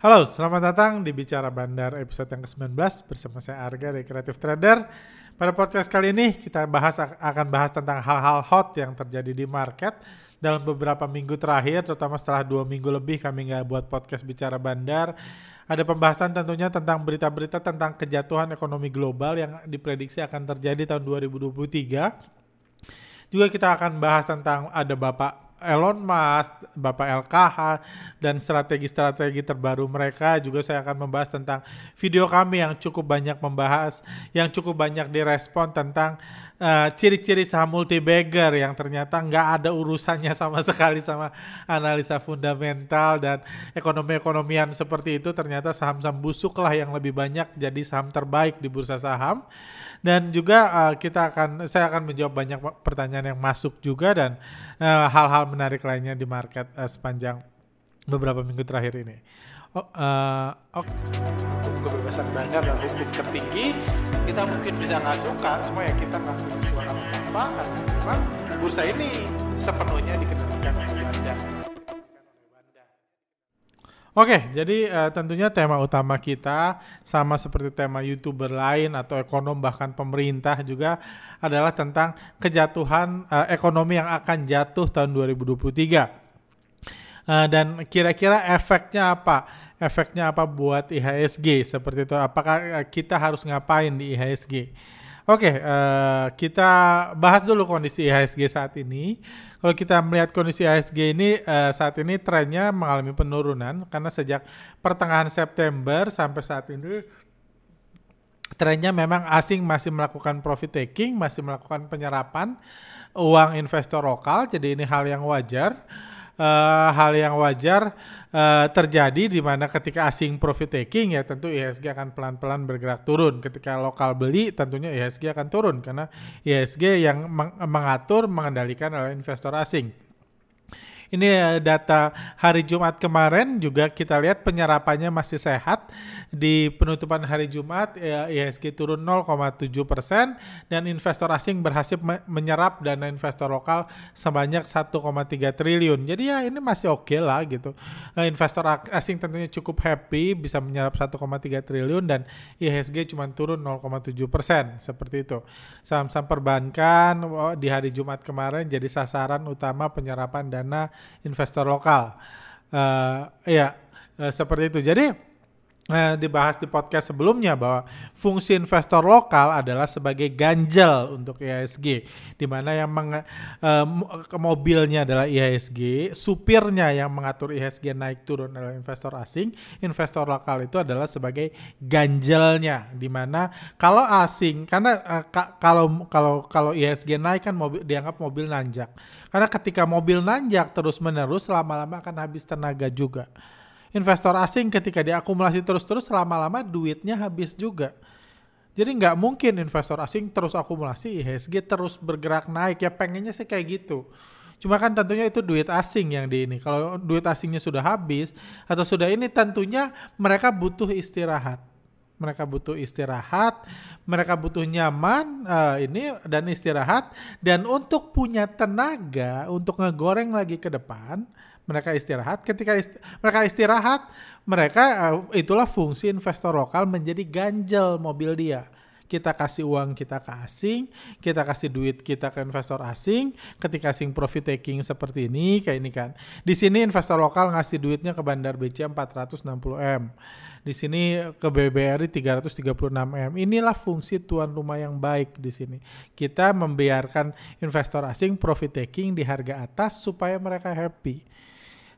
Halo, selamat datang di Bicara Bandar episode yang ke-19 bersama saya Arga dari Creative Trader. Pada podcast kali ini kita bahas akan bahas tentang hal-hal hot yang terjadi di market dalam beberapa minggu terakhir, terutama setelah dua minggu lebih kami nggak buat podcast Bicara Bandar. Ada pembahasan tentunya tentang berita-berita tentang kejatuhan ekonomi global yang diprediksi akan terjadi tahun 2023. Juga kita akan bahas tentang ada Bapak Elon Musk, Bapak LKH, dan strategi-strategi terbaru mereka. Juga saya akan membahas tentang video kami yang cukup banyak membahas, yang cukup banyak direspon tentang uh, ciri-ciri saham multibagger yang ternyata nggak ada urusannya sama sekali sama analisa fundamental dan ekonomi-ekonomian seperti itu. Ternyata saham-saham busuk lah yang lebih banyak jadi saham terbaik di bursa saham dan juga uh, kita akan saya akan menjawab banyak pertanyaan yang masuk juga dan eh, hal-hal uh, menarik lainnya di market uh, sepanjang beberapa minggu terakhir ini. Oh, uh, oh. kebebasan bangga dan hukum tertinggi kita mungkin bisa nggak suka cuma ya kita nggak punya suara apa karena memang bursa ini sepenuhnya dikendalikan oleh Anda. Oke, jadi uh, tentunya tema utama kita sama seperti tema youtuber lain atau ekonom bahkan pemerintah juga adalah tentang kejatuhan uh, ekonomi yang akan jatuh tahun 2023. Uh, eh, dan kira-kira efeknya apa? Efeknya apa buat IHSG seperti itu? Apakah kita harus ngapain di IHSG? Oke, uh, kita bahas dulu kondisi IHSG saat ini. Kalau kita melihat kondisi IHSG ini uh, saat ini trennya mengalami penurunan karena sejak pertengahan September sampai saat ini trennya memang asing masih melakukan profit taking, masih melakukan penyerapan uang investor lokal. Jadi ini hal yang wajar uh, hal yang wajar uh, terjadi di mana ketika asing profit taking ya tentu IHSG akan pelan-pelan bergerak turun. Ketika lokal beli tentunya IHSG akan turun karena IHSG yang meng mengatur mengendalikan adalah investor asing. Ini eh, data hari Jumat kemarin juga kita lihat penyerapannya masih sehat. Di penutupan hari Jumat ya, IHSG turun 0,7 persen dan investor asing berhasil menyerap dana investor lokal sebanyak 1,3 triliun. Jadi ya ini masih oke okay lah gitu. Eh, investor asing tentunya cukup happy bisa menyerap 1,3 triliun dan IHSG cuma turun 0,7 persen seperti itu. Saham-saham perbankan oh, di hari Jumat kemarin jadi sasaran utama penyerapan dana investor lokal. Uh, ya, uh, seperti itu. Jadi uh, dibahas di podcast sebelumnya bahwa fungsi investor lokal adalah sebagai ganjel untuk IHSG, di mana yang meng, uh, mobilnya adalah IHSG, supirnya yang mengatur IHSG naik turun adalah investor asing, investor lokal itu adalah sebagai ganjelnya, di mana kalau asing, karena ka, kalau kalau kalau IHSG naik kan mobil dianggap mobil nanjak, karena ketika mobil nanjak terus menerus lama-lama akan habis tenaga juga investor asing ketika diakumulasi terus-terus lama-lama duitnya habis juga. Jadi nggak mungkin investor asing terus akumulasi IHSG terus bergerak naik ya pengennya sih kayak gitu. Cuma kan tentunya itu duit asing yang di ini. Kalau duit asingnya sudah habis atau sudah ini tentunya mereka butuh istirahat. Mereka butuh istirahat, mereka butuh nyaman uh, ini dan istirahat dan untuk punya tenaga untuk ngegoreng lagi ke depan mereka istirahat. Ketika ist mereka istirahat, mereka uh, itulah fungsi investor lokal menjadi ganjel mobil dia. Kita kasih uang kita ke asing, kita kasih duit kita ke investor asing. Ketika asing profit taking seperti ini, kayak ini kan. Di sini investor lokal ngasih duitnya ke Bandar BC 460 m. Di sini ke BBRI 336 m. Inilah fungsi tuan rumah yang baik di sini. Kita membiarkan investor asing profit taking di harga atas supaya mereka happy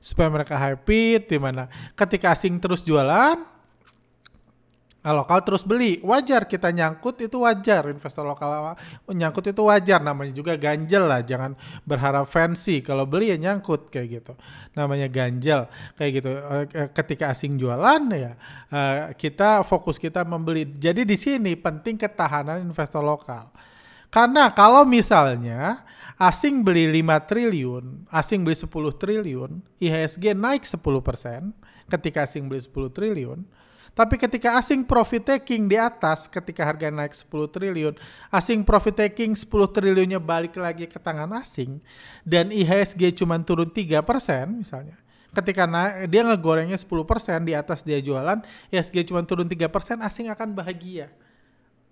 supaya mereka happy di mana ketika asing terus jualan lokal terus beli. Wajar kita nyangkut itu wajar. Investor lokal nyangkut itu wajar. Namanya juga ganjel lah jangan berharap fancy. Kalau beli ya nyangkut kayak gitu. Namanya ganjel kayak gitu. Eh, ketika asing jualan ya eh, kita fokus kita membeli. Jadi di sini penting ketahanan investor lokal. Karena kalau misalnya asing beli 5 triliun, asing beli 10 triliun, IHSG naik 10% ketika asing beli 10 triliun. Tapi ketika asing profit taking di atas ketika harga naik 10 triliun, asing profit taking 10 triliunnya balik lagi ke tangan asing dan IHSG cuma turun 3% misalnya. Ketika naik, dia ngegorengnya 10% di atas dia jualan, IHSG cuma turun 3%, asing akan bahagia.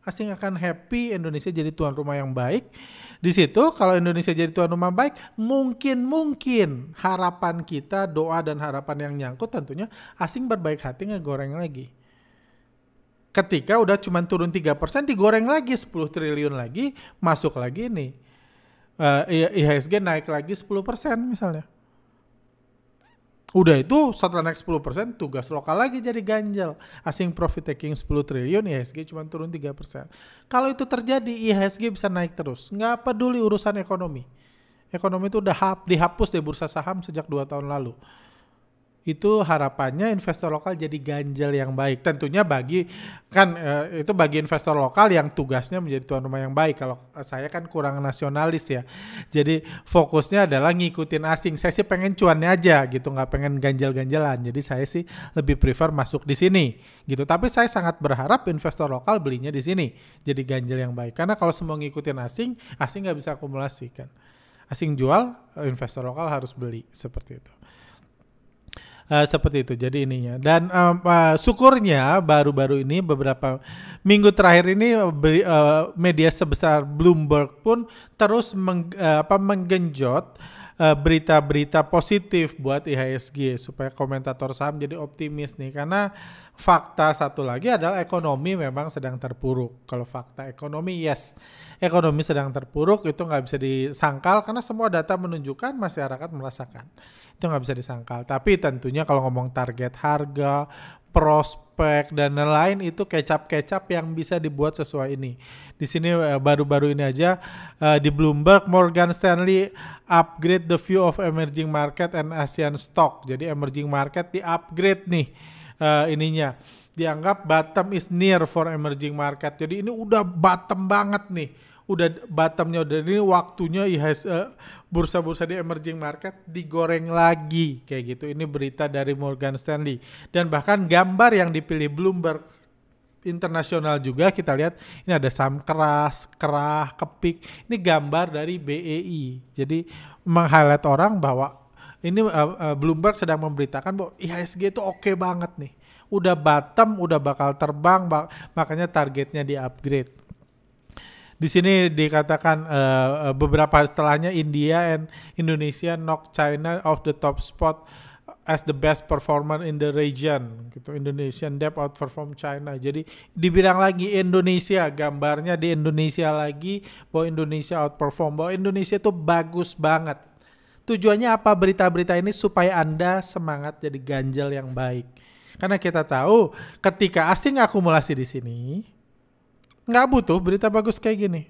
Asing akan happy, Indonesia jadi tuan rumah yang baik. Di situ kalau Indonesia jadi tuan rumah baik, mungkin-mungkin harapan kita, doa dan harapan yang nyangkut tentunya asing berbaik hati ngegoreng lagi. Ketika udah cuma turun 3% digoreng lagi 10 triliun lagi masuk lagi nih. Uh, IHSG naik lagi 10% misalnya udah itu setelah naik 10% tugas lokal lagi jadi ganjal asing profit taking 10 triliun IHSG cuma turun 3% kalau itu terjadi IHSG bisa naik terus. Nggak peduli urusan ekonomi. Ekonomi itu udah dihapus dari bursa saham sejak 2 tahun lalu itu harapannya investor lokal jadi ganjal yang baik. Tentunya bagi kan e, itu bagi investor lokal yang tugasnya menjadi tuan rumah yang baik. Kalau saya kan kurang nasionalis ya. Jadi fokusnya adalah ngikutin asing. Saya sih pengen cuannya aja gitu, nggak pengen ganjal-ganjalan. Jadi saya sih lebih prefer masuk di sini gitu. Tapi saya sangat berharap investor lokal belinya di sini jadi ganjal yang baik. Karena kalau semua ngikutin asing, asing nggak bisa akumulasi kan. Asing jual, investor lokal harus beli seperti itu. Uh, seperti itu. Jadi ininya. Dan um, uh, syukurnya baru-baru ini beberapa minggu terakhir ini uh, media sebesar Bloomberg pun terus meng, uh, apa menggenjot berita-berita positif buat IHSG supaya komentator saham jadi optimis nih karena fakta satu lagi adalah ekonomi memang sedang terpuruk. Kalau fakta ekonomi yes, ekonomi sedang terpuruk itu nggak bisa disangkal karena semua data menunjukkan masyarakat merasakan itu nggak bisa disangkal. Tapi tentunya kalau ngomong target harga, prospek dan lain-lain itu kecap-kecap yang bisa dibuat sesuai ini. Di sini eh, baru-baru ini aja uh, di Bloomberg Morgan Stanley upgrade the view of emerging market and Asian stock. Jadi emerging market di upgrade nih uh, ininya. Dianggap bottom is near for emerging market. Jadi ini udah bottom banget nih udah bottomnya udah ini waktunya IHS uh, bursa-bursa di emerging market digoreng lagi kayak gitu. Ini berita dari Morgan Stanley dan bahkan gambar yang dipilih Bloomberg internasional juga kita lihat ini ada saham keras, kerah, kepik. Ini gambar dari BEI. Jadi meng-highlight orang bahwa ini uh, uh, Bloomberg sedang memberitakan bahwa IHSG itu oke okay banget nih. Udah bottom, udah bakal terbang, bak makanya targetnya di upgrade di sini dikatakan uh, beberapa setelahnya India and Indonesia knock China off the top spot as the best performer in the region gitu. Indonesian debt outperform China. Jadi dibilang lagi Indonesia gambarnya di Indonesia lagi bahwa Indonesia outperform bahwa Indonesia itu bagus banget tujuannya apa berita-berita ini supaya anda semangat jadi ganjal yang baik? Karena kita tahu ketika asing akumulasi di sini nggak butuh berita bagus kayak gini.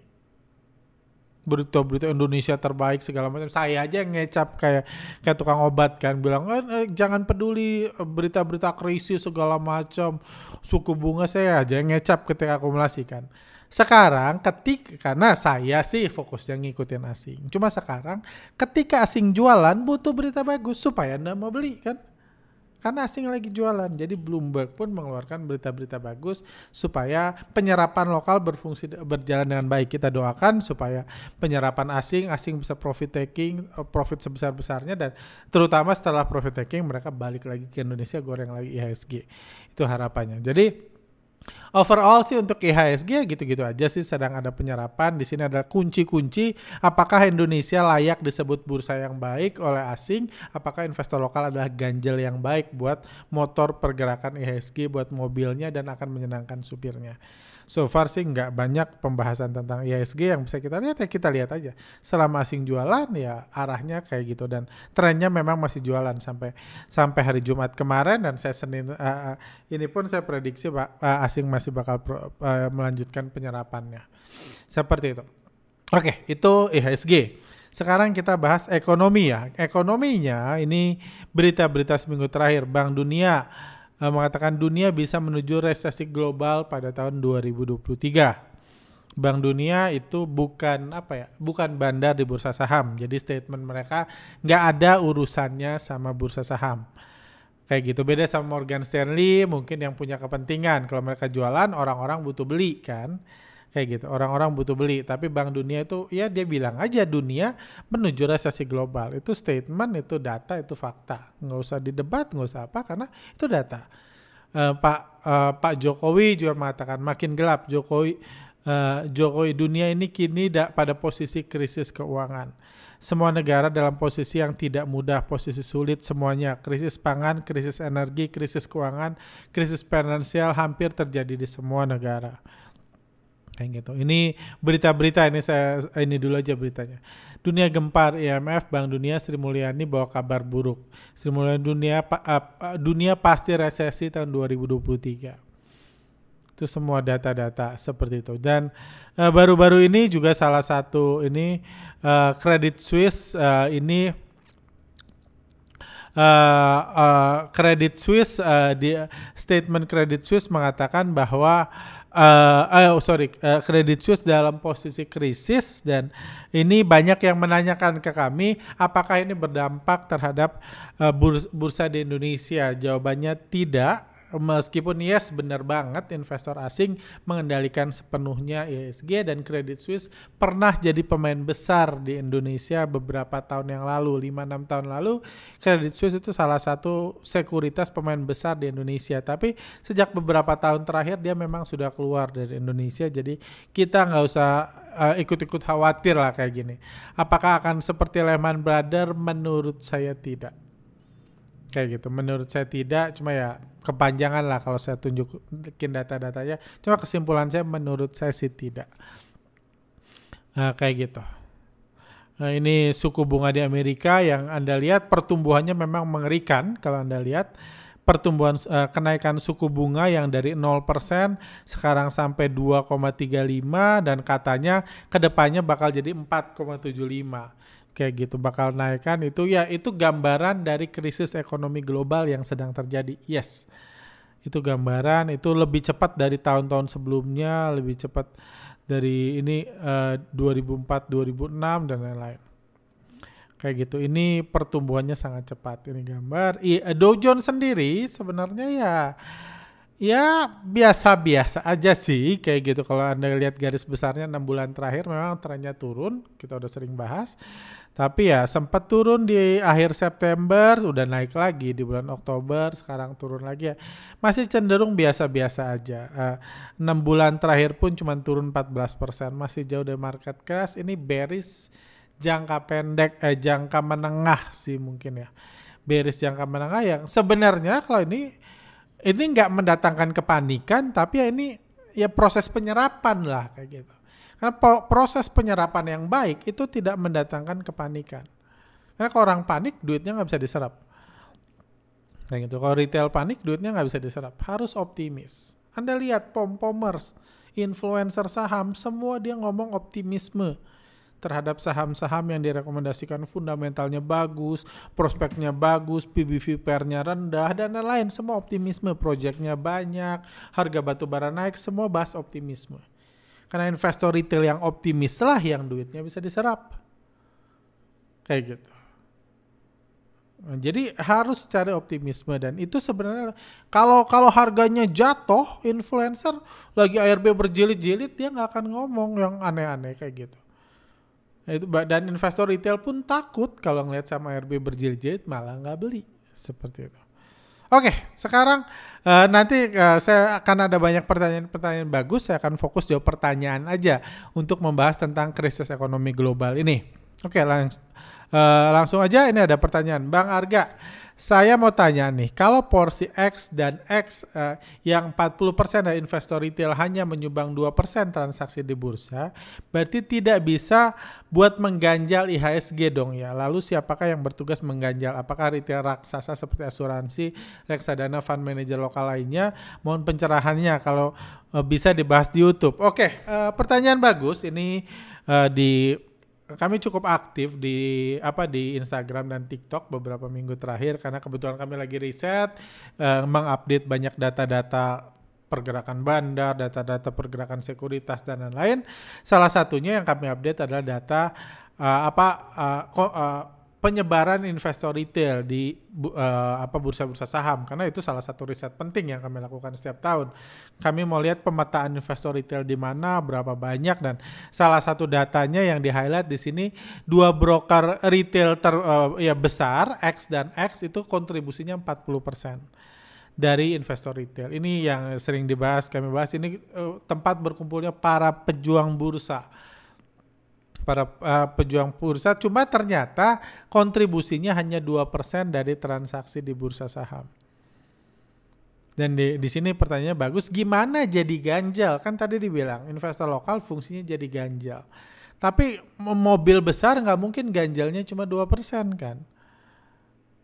Berita-berita Indonesia terbaik segala macam. Saya aja ngecap kayak kayak tukang obat kan bilang eh, eh, jangan peduli berita-berita krisis segala macam. Suku bunga saya aja ngecap ketika akumulasi kan sekarang ketika karena saya sih fokusnya ngikutin asing cuma sekarang ketika asing jualan butuh berita bagus supaya anda mau beli kan karena asing lagi jualan. Jadi Bloomberg pun mengeluarkan berita-berita bagus supaya penyerapan lokal berfungsi berjalan dengan baik. Kita doakan supaya penyerapan asing, asing bisa profit taking, eh, profit sebesar-besarnya dan terutama setelah profit taking mereka balik lagi ke Indonesia goreng lagi IHSG. Itu harapannya. Jadi Overall sih untuk IHSG gitu-gitu aja sih sedang ada penyerapan. Di sini ada kunci-kunci apakah Indonesia layak disebut bursa yang baik oleh asing, apakah investor lokal adalah ganjel yang baik buat motor pergerakan IHSG buat mobilnya dan akan menyenangkan supirnya so far sih nggak banyak pembahasan tentang IHSG yang bisa kita lihat ya kita lihat aja. Selama asing jualan ya arahnya kayak gitu. Dan trennya memang masih jualan sampai sampai hari Jumat kemarin. Dan saya Senin uh, ini pun saya prediksi pak uh, asing masih bakal pro, uh, melanjutkan penyerapannya. Seperti itu. Oke itu IHSG sekarang kita bahas ekonomi ya. Ekonominya ini berita-berita seminggu terakhir. Bank Dunia uh, mengatakan dunia bisa menuju resesi global pada tahun 2023. Bank Dunia itu bukan apa ya, bukan bandar di bursa saham. Jadi statement mereka nggak ada urusannya sama bursa saham. Kayak gitu beda sama Morgan Stanley, mungkin yang punya kepentingan. Kalau mereka jualan, orang-orang butuh beli kan. Kayak gitu. Orang-orang butuh beli, tapi Bank Dunia itu ya dia bilang aja dunia menuju resesi global. Itu statement, itu data, itu fakta. Nggak usah didebat, nggak usah apa karena itu data. Uh, Pak uh, Pak Jokowi juga mengatakan makin gelap Jokowi uh, Jokowi dunia ini kini da pada posisi krisis keuangan. Semua negara dalam posisi yang tidak mudah, posisi sulit semuanya. Krisis pangan, krisis energi, krisis keuangan, krisis finansial hampir terjadi di semua negara kayak gitu. Ini berita-berita ini saya ini dulu aja beritanya. Dunia gempar IMF Bank Dunia Sri Mulyani bawa kabar buruk. Sri Mulyani dunia uh, dunia pasti resesi tahun 2023. Itu semua data-data seperti itu. Dan baru-baru uh, ini juga salah satu ini uh, Credit Suisse uh, ini uh, uh, Credit Suisse uh, di statement Credit Suisse mengatakan bahwa oh sorry, uh, Credit Suisse dalam posisi krisis dan ini banyak yang menanyakan ke kami apakah ini berdampak terhadap uh, bursa di Indonesia. Jawabannya tidak meskipun yes benar banget investor asing mengendalikan sepenuhnya ISG dan Credit Suisse pernah jadi pemain besar di Indonesia beberapa tahun yang lalu 5-6 tahun lalu. Credit Suisse itu salah satu sekuritas pemain besar di Indonesia. Tapi sejak beberapa tahun terakhir dia memang sudah keluar dari Indonesia. Jadi kita nggak usah uh, ikut-ikut khawatir lah kayak gini. Apakah akan seperti Lehman Brothers? Menurut saya tidak kayak gitu menurut saya tidak cuma ya kepanjangan lah kalau saya tunjukin data-datanya. Cuma kesimpulan saya menurut saya sih tidak. Nah, kayak gitu. Nah, ini suku bunga di Amerika yang Anda lihat pertumbuhannya memang mengerikan kalau Anda lihat pertumbuhan uh, kenaikan suku bunga yang dari 0% sekarang sampai 2,35 dan katanya ke depannya bakal jadi 4,75 kayak gitu bakal naikkan itu ya itu gambaran dari krisis ekonomi global yang sedang terjadi. Yes. Itu gambaran itu lebih cepat dari tahun-tahun sebelumnya, lebih cepat dari ini uh, 2004, 2006 dan lain-lain. Kayak gitu. Ini pertumbuhannya sangat cepat ini gambar. I, Dow Jones sendiri sebenarnya ya Ya biasa-biasa aja sih kayak gitu kalau Anda lihat garis besarnya 6 bulan terakhir memang trennya turun, kita udah sering bahas. Tapi ya sempat turun di akhir September, udah naik lagi di bulan Oktober, sekarang turun lagi ya. Masih cenderung biasa-biasa aja. Uh, eh, 6 bulan terakhir pun cuma turun 14%, masih jauh dari market crash. Ini bearish jangka pendek eh jangka menengah sih mungkin ya. Bearish jangka menengah yang sebenarnya kalau ini ini nggak mendatangkan kepanikan, tapi ya ini ya proses penyerapan lah kayak gitu. Karena proses penyerapan yang baik itu tidak mendatangkan kepanikan. Karena kalau orang panik, duitnya nggak bisa diserap. Kayak gitu. Kalau retail panik, duitnya nggak bisa diserap. Harus optimis. Anda lihat pom-pomers, influencer saham, semua dia ngomong optimisme terhadap saham-saham yang direkomendasikan fundamentalnya bagus, prospeknya bagus, PBV pairnya rendah, dan lain-lain. Semua optimisme, proyeknya banyak, harga batu bara naik, semua bahas optimisme. Karena investor retail yang optimis lah yang duitnya bisa diserap. Kayak gitu. Jadi harus cari optimisme dan itu sebenarnya kalau kalau harganya jatuh influencer lagi ARB berjilid-jilid dia nggak akan ngomong yang aneh-aneh kayak gitu. Nah, itu dan investor retail pun takut kalau ngeliat sama RB berjilid-jilid malah nggak beli seperti itu. Oke, sekarang uh, nanti uh, saya akan ada banyak pertanyaan-pertanyaan bagus. Saya akan fokus jawab pertanyaan aja untuk membahas tentang krisis ekonomi global ini. Oke, langs uh, langsung aja. Ini ada pertanyaan, Bang Arga. Saya mau tanya nih, kalau porsi X dan X uh, yang 40% dari investor retail hanya menyumbang 2% transaksi di bursa, berarti tidak bisa buat mengganjal IHSG dong ya. Lalu siapakah yang bertugas mengganjal? Apakah retail raksasa seperti asuransi, reksadana, fund manager lokal lainnya? Mohon pencerahannya kalau uh, bisa dibahas di YouTube. Oke, uh, pertanyaan bagus. Ini uh, di kami cukup aktif di apa di Instagram dan TikTok beberapa minggu terakhir karena kebetulan kami lagi riset uh, mengupdate banyak data-data pergerakan bandar, data-data pergerakan sekuritas dan lain-lain. Salah satunya yang kami update adalah data uh, apa uh, ko, uh, penyebaran investor retail di uh, apa bursa-bursa saham karena itu salah satu riset penting yang kami lakukan setiap tahun. Kami mau lihat pemetaan investor retail di mana, berapa banyak dan salah satu datanya yang di highlight di sini dua broker retail ter uh, ya besar X dan X itu kontribusinya 40% dari investor retail. Ini yang sering dibahas kami bahas ini uh, tempat berkumpulnya para pejuang bursa para uh, pejuang bursa cuma ternyata kontribusinya hanya 2% dari transaksi di bursa saham. Dan di, di sini pertanyaannya bagus, gimana jadi ganjal? Kan tadi dibilang investor lokal fungsinya jadi ganjal. Tapi mobil besar nggak mungkin ganjalnya cuma 2% kan?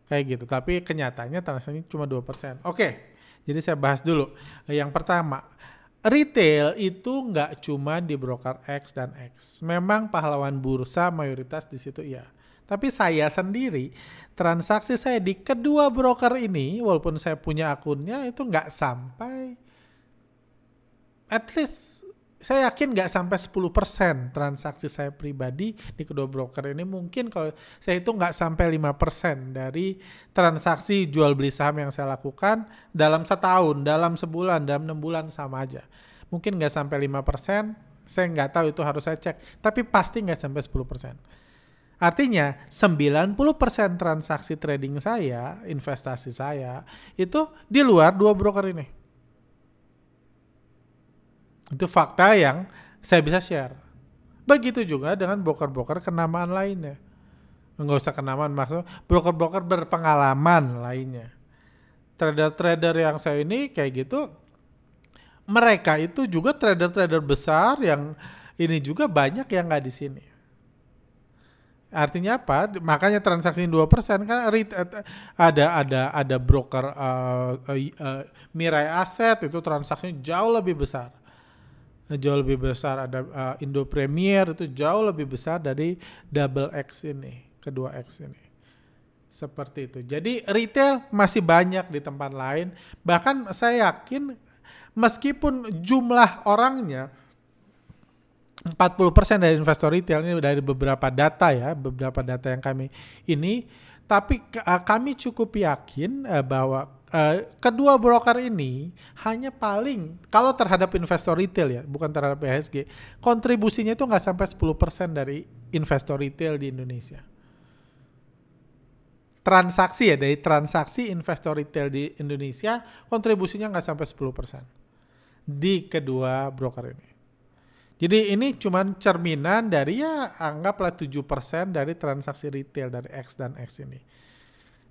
Kayak gitu. Tapi kenyataannya transaksinya cuma 2%. Oke, jadi saya bahas dulu. Yang pertama, retail itu nggak cuma di broker X dan X. Memang pahlawan bursa mayoritas di situ iya. Tapi saya sendiri transaksi saya di kedua broker ini walaupun saya punya akunnya itu nggak sampai at least saya yakin nggak sampai 10% transaksi saya pribadi di kedua broker ini mungkin kalau saya itu nggak sampai 5% dari transaksi jual beli saham yang saya lakukan dalam setahun, dalam sebulan, dalam enam bulan sama aja. Mungkin nggak sampai 5%, saya nggak tahu itu harus saya cek, tapi pasti nggak sampai 10%. Artinya 90% transaksi trading saya, investasi saya itu di luar dua broker ini. Itu fakta yang saya bisa share. Begitu juga dengan broker-broker kenamaan lainnya. Nggak usah kenamaan maksud broker-broker berpengalaman lainnya. Trader-trader yang saya ini kayak gitu, mereka itu juga trader-trader besar yang ini juga banyak yang nggak di sini. Artinya apa? Makanya transaksi 2% kan ada ada ada broker uh, uh, uh, Mirai Aset itu transaksinya jauh lebih besar jauh lebih besar ada uh, Indo Premier itu jauh lebih besar dari double X ini kedua X ini. Seperti itu. Jadi retail masih banyak di tempat lain. Bahkan saya yakin meskipun jumlah orangnya 40% dari investor retail ini dari beberapa data ya beberapa data yang kami ini tapi uh, kami cukup yakin uh, bahwa uh, kedua broker ini hanya paling kalau terhadap investor retail ya, bukan terhadap IHSG, kontribusinya itu nggak sampai 10% dari investor retail di Indonesia. Transaksi ya dari transaksi investor retail di Indonesia kontribusinya nggak sampai 10% di kedua broker ini. Jadi ini cuma cerminan dari ya anggaplah 7% dari transaksi retail dari X dan X ini.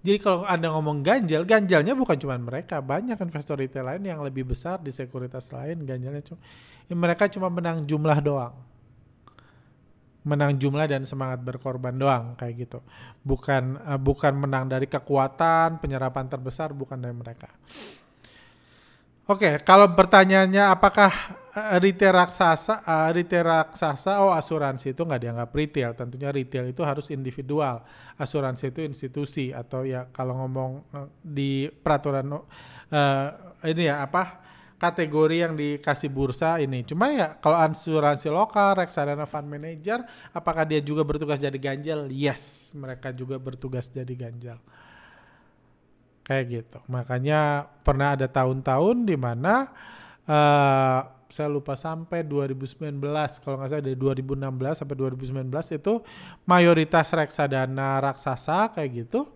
Jadi kalau Anda ngomong ganjal, ganjalnya bukan cuma mereka, banyak investor retail lain yang lebih besar di sekuritas lain ganjalnya cuma ya mereka cuma menang jumlah doang. Menang jumlah dan semangat berkorban doang kayak gitu. Bukan uh, bukan menang dari kekuatan, penyerapan terbesar bukan dari mereka. Oke, okay, kalau pertanyaannya apakah uh, retail raksasa, uh, retail raksasa, oh asuransi itu nggak dianggap retail. Tentunya retail itu harus individual. Asuransi itu institusi atau ya kalau ngomong uh, di peraturan uh, ini ya apa kategori yang dikasih bursa ini. Cuma ya kalau asuransi lokal, reksadana fund manager, apakah dia juga bertugas jadi ganjal? Yes, mereka juga bertugas jadi ganjal. Kayak gitu. Makanya pernah ada tahun-tahun di mana uh, saya lupa sampai 2019 kalau nggak salah dari 2016 sampai 2019 itu mayoritas reksadana raksasa kayak gitu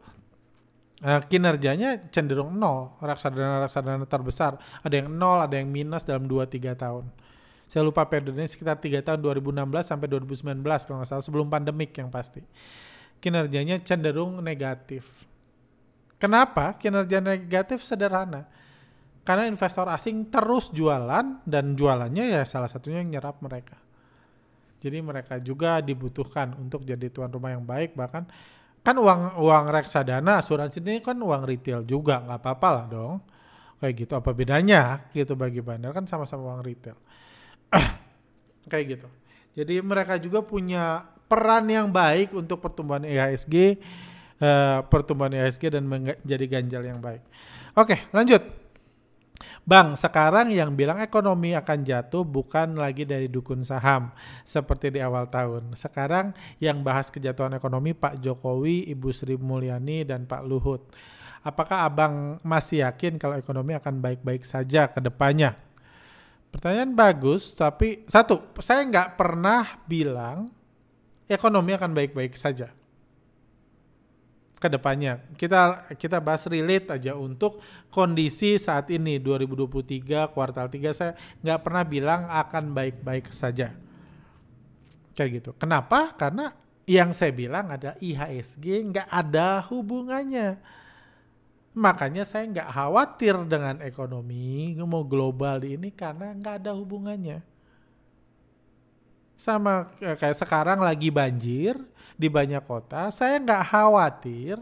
uh, kinerjanya cenderung nol. Reksadana terbesar. Ada yang nol ada yang minus dalam 2-3 tahun. Saya lupa periodenya sekitar 3 tahun 2016 sampai 2019 kalau nggak salah sebelum pandemik yang pasti. Kinerjanya cenderung negatif Kenapa? Kinerja negatif sederhana. Karena investor asing terus jualan dan jualannya ya salah satunya yang nyerap mereka. Jadi mereka juga dibutuhkan untuk jadi tuan rumah yang baik bahkan kan uang uang reksadana asuransi ini kan uang retail juga nggak apa-apa lah dong kayak gitu apa bedanya gitu bagi bandar kan sama-sama uang retail kayak gitu jadi mereka juga punya peran yang baik untuk pertumbuhan IHSG uh, pertumbuhan IHSG dan menjadi ganjal yang baik. Oke, lanjut. Bang, sekarang yang bilang ekonomi akan jatuh bukan lagi dari dukun saham seperti di awal tahun. Sekarang yang bahas kejatuhan ekonomi Pak Jokowi, Ibu Sri Mulyani, dan Pak Luhut. Apakah abang masih yakin kalau ekonomi akan baik-baik saja ke depannya? Pertanyaan bagus, tapi satu, saya nggak pernah bilang ekonomi akan baik-baik saja ke depannya. Kita kita bahas relate aja untuk kondisi saat ini 2023 kuartal 3 saya nggak pernah bilang akan baik-baik saja. Kayak gitu. Kenapa? Karena yang saya bilang ada IHSG nggak ada hubungannya. Makanya saya nggak khawatir dengan ekonomi mau global ini karena nggak ada hubungannya. Sama kayak sekarang lagi banjir, di banyak kota, saya nggak khawatir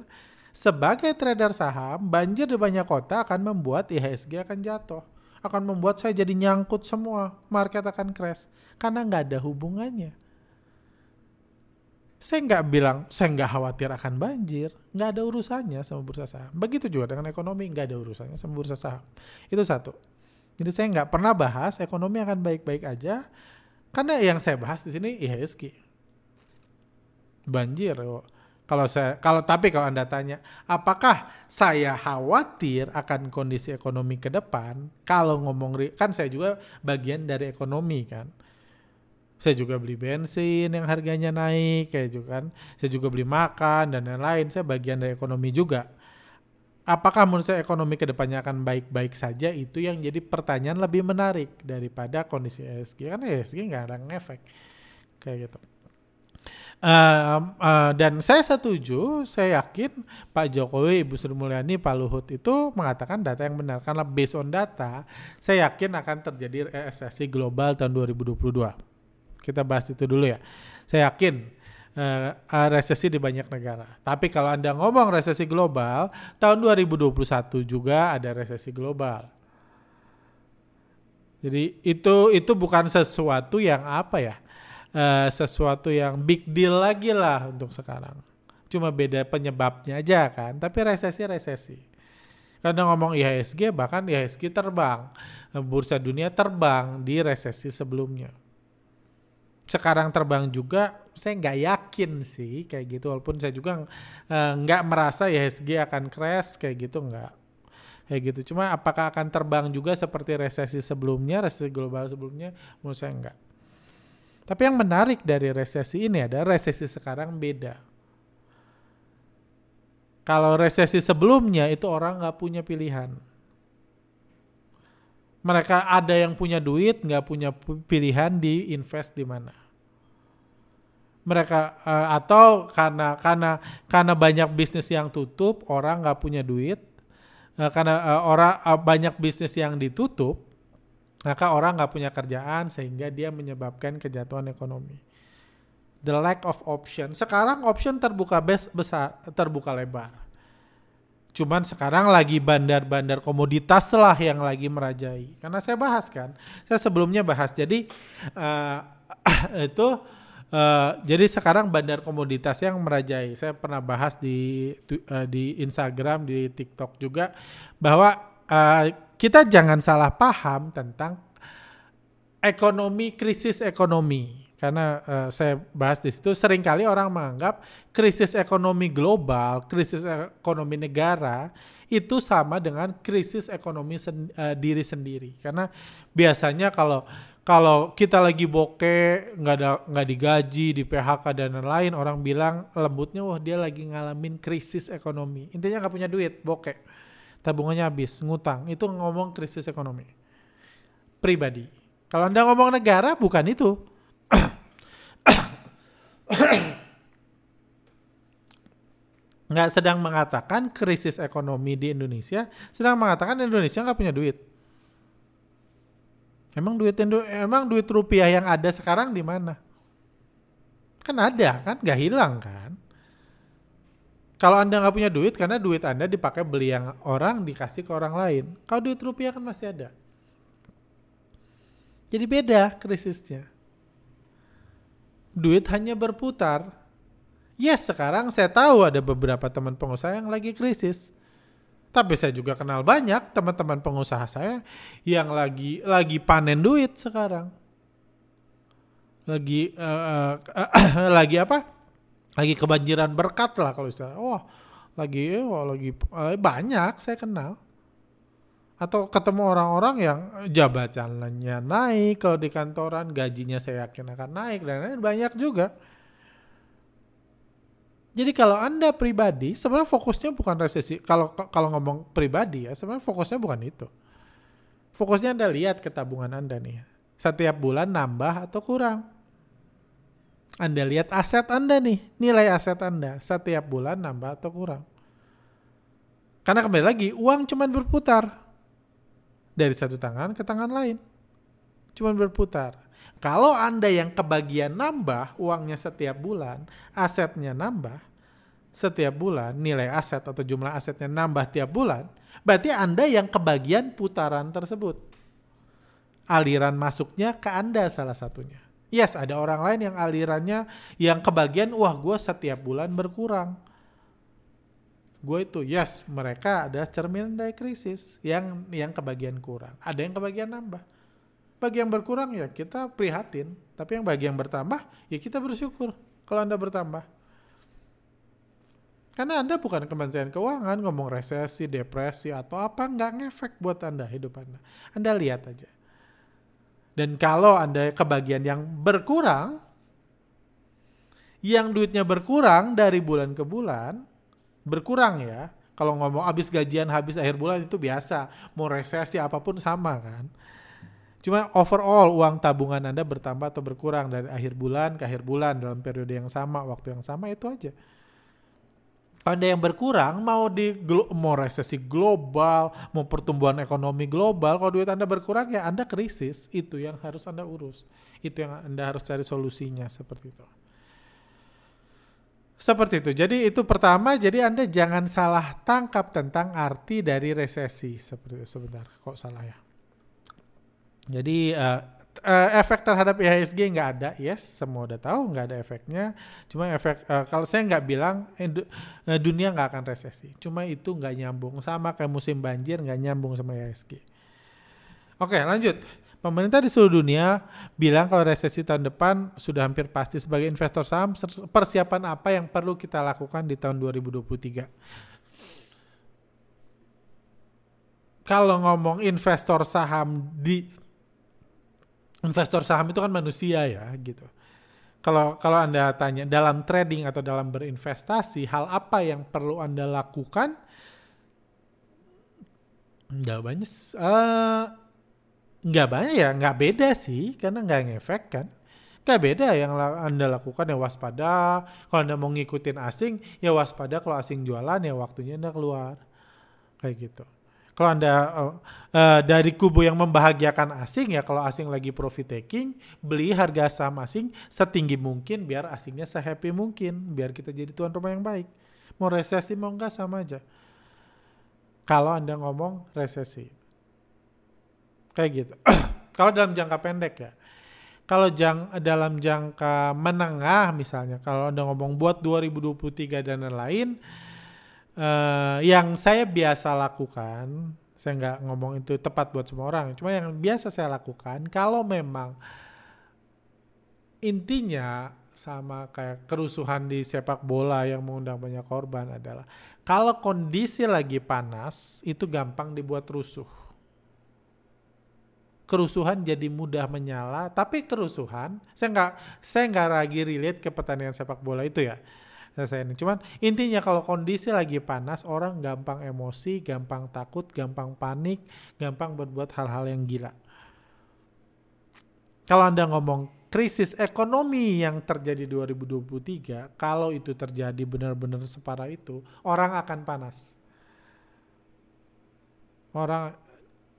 sebagai trader saham, banjir di banyak kota akan membuat IHSG akan jatuh. Akan membuat saya jadi nyangkut semua, market akan crash. Karena nggak ada hubungannya. Saya nggak bilang, saya nggak khawatir akan banjir. Nggak ada urusannya sama bursa saham. Begitu juga dengan ekonomi, nggak ada urusannya sama bursa saham. Itu satu. Jadi saya nggak pernah bahas ekonomi akan baik-baik aja. Karena yang saya bahas di sini IHSG banjir. Kalau saya kalau tapi kalau Anda tanya, apakah saya khawatir akan kondisi ekonomi ke depan? Kalau ngomong kan saya juga bagian dari ekonomi kan. Saya juga beli bensin yang harganya naik kayak juga gitu kan. Saya juga beli makan dan lain-lain. Saya bagian dari ekonomi juga. Apakah menurut saya ekonomi ke depannya akan baik-baik saja? Itu yang jadi pertanyaan lebih menarik daripada kondisi ESG. Kan ESG nggak ada ngefek kayak gitu. Uh, uh, dan saya setuju, saya yakin Pak Jokowi, Ibu Sri Mulyani, Pak Luhut itu mengatakan data yang benar. Karena based on data, saya yakin akan terjadi resesi global tahun 2022. Kita bahas itu dulu ya. Saya yakin uh, resesi di banyak negara. Tapi kalau Anda ngomong resesi global, tahun 2021 juga ada resesi global. Jadi itu itu bukan sesuatu yang apa ya? uh, sesuatu yang big deal lagi lah untuk sekarang. Cuma beda penyebabnya aja kan. Tapi resesi resesi. Karena ngomong IHSG bahkan IHSG terbang. Bursa dunia terbang di resesi sebelumnya. Sekarang terbang juga saya nggak yakin sih kayak gitu walaupun saya juga eh, nggak uh, merasa IHSG akan crash kayak gitu nggak kayak gitu cuma apakah akan terbang juga seperti resesi sebelumnya resesi global sebelumnya menurut saya enggak tapi yang menarik dari resesi ini adalah resesi sekarang beda. Kalau resesi sebelumnya itu orang nggak punya pilihan. Mereka ada yang punya duit, nggak punya pilihan di invest di mana. Mereka uh, atau karena karena karena banyak bisnis yang tutup, orang nggak punya duit. Uh, karena uh, orang uh, banyak bisnis yang ditutup, maka orang nggak punya kerjaan sehingga dia menyebabkan kejatuhan ekonomi. The lack of option. Sekarang option terbuka bes besar, terbuka lebar. Cuman sekarang lagi bandar-bandar komoditas lah yang lagi merajai. Karena saya bahas kan, saya sebelumnya bahas. Jadi uh, itu uh, jadi sekarang bandar komoditas yang merajai. Saya pernah bahas di uh, di Instagram, di TikTok juga bahwa uh, kita jangan salah paham tentang ekonomi krisis ekonomi karena uh, saya bahas di situ sering kali orang menganggap krisis ekonomi global, krisis ekonomi negara itu sama dengan krisis ekonomi sen, uh, diri sendiri karena biasanya kalau kalau kita lagi bokeh nggak ada nggak digaji di PHK dan lain-lain orang bilang lembutnya wah dia lagi ngalamin krisis ekonomi intinya nggak punya duit bokeh tabungannya habis, ngutang. Itu ngomong krisis ekonomi. Pribadi. Kalau Anda ngomong negara, bukan itu. nggak sedang mengatakan krisis ekonomi di Indonesia, sedang mengatakan Indonesia nggak punya duit. Emang duit emang duit rupiah yang ada sekarang di mana? Kan ada kan, nggak hilang kan? Kalau Anda nggak punya duit, karena duit Anda dipakai beli yang orang, dikasih ke orang lain. Kalau duit rupiah kan masih ada. Jadi beda krisisnya. Duit hanya berputar. Yes, sekarang saya tahu ada beberapa teman pengusaha yang lagi krisis. Tapi saya juga kenal banyak teman-teman pengusaha saya yang lagi lagi panen duit sekarang. Lagi uh, uh, lagi apa? Lagi kebanjiran berkat lah kalau istilah. Wah, lagi wah, lagi uh, banyak saya kenal. Atau ketemu orang-orang yang jabatannya naik kalau di kantoran, gajinya saya yakin akan naik dan lain banyak juga. Jadi kalau Anda pribadi, sebenarnya fokusnya bukan resesi. Kalau kalau ngomong pribadi ya, sebenarnya fokusnya bukan itu. Fokusnya Anda lihat ke tabungan Anda nih. Setiap bulan nambah atau kurang. Anda lihat aset Anda nih, nilai aset Anda setiap bulan nambah atau kurang. Karena kembali lagi, uang cuma berputar. Dari satu tangan ke tangan lain. Cuma berputar. Kalau Anda yang kebagian nambah uangnya setiap bulan, asetnya nambah, setiap bulan nilai aset atau jumlah asetnya nambah tiap bulan, berarti Anda yang kebagian putaran tersebut. Aliran masuknya ke Anda salah satunya. Yes, ada orang lain yang alirannya yang kebagian, wah gue setiap bulan berkurang. Gue itu, yes, mereka ada cerminan dari krisis yang yang kebagian kurang. Ada yang kebagian nambah. Bagi yang berkurang ya kita prihatin, tapi yang bagi yang bertambah ya kita bersyukur kalau Anda bertambah. Karena Anda bukan Kementerian Keuangan ngomong resesi, depresi, atau apa, nggak ngefek buat Anda hidup Anda. Anda lihat aja. Dan kalau Anda kebagian yang berkurang, yang duitnya berkurang dari bulan ke bulan, berkurang ya. Kalau ngomong habis gajian, habis akhir bulan itu biasa. Mau resesi apa pun sama kan. Cuma overall uang tabungan Anda bertambah atau berkurang dari akhir bulan ke akhir bulan dalam periode yang sama, waktu yang sama itu aja. Anda yang berkurang mau di mau resesi global, mau pertumbuhan ekonomi global, kalau duit Anda berkurang ya Anda krisis, itu yang harus Anda urus. Itu yang Anda harus cari solusinya seperti itu. Seperti itu. Jadi itu pertama, jadi Anda jangan salah tangkap tentang arti dari resesi seperti itu. Sebentar, kok salah ya? Jadi uh, uh, efek terhadap IHSG nggak ada, yes, semua udah tahu nggak ada efeknya. Cuma efek uh, kalau saya nggak bilang eh, dunia nggak akan resesi, cuma itu nggak nyambung sama kayak musim banjir nggak nyambung sama IHSG. Oke, lanjut. Pemerintah di seluruh dunia bilang kalau resesi tahun depan sudah hampir pasti sebagai investor saham persiapan apa yang perlu kita lakukan di tahun 2023. Kalau ngomong investor saham di investor saham itu kan manusia ya gitu. Kalau kalau Anda tanya dalam trading atau dalam berinvestasi, hal apa yang perlu Anda lakukan? Jawabannya uh, nggak banyak ya, nggak beda sih, karena nggak ngefek kan. Nggak beda yang Anda lakukan ya waspada. Kalau Anda mau ngikutin asing, ya waspada kalau asing jualan ya waktunya Anda keluar. Kayak gitu. Kalau Anda uh, uh, dari kubu yang membahagiakan asing ya kalau asing lagi profit taking, beli harga saham asing setinggi mungkin biar asingnya sehappy mungkin, biar kita jadi tuan rumah yang baik. Mau resesi mau enggak sama aja. Kalau Anda ngomong resesi. Kayak gitu. kalau dalam jangka pendek ya. Kalau jang, dalam jangka menengah misalnya, kalau Anda ngomong buat 2023 dan lain-lain, uh, yang saya biasa lakukan, saya nggak ngomong itu tepat buat semua orang, cuma yang biasa saya lakukan, kalau memang intinya sama kayak kerusuhan di sepak bola yang mengundang banyak korban adalah kalau kondisi lagi panas itu gampang dibuat rusuh. Kerusuhan jadi mudah menyala, tapi kerusuhan saya nggak saya nggak lagi relate ke pertandingan sepak bola itu ya selesai ini. Cuman intinya kalau kondisi lagi panas, orang gampang emosi, gampang takut, gampang panik, gampang berbuat hal-hal yang gila. Kalau Anda ngomong krisis ekonomi yang terjadi 2023, kalau itu terjadi benar-benar separah itu, orang akan panas. Orang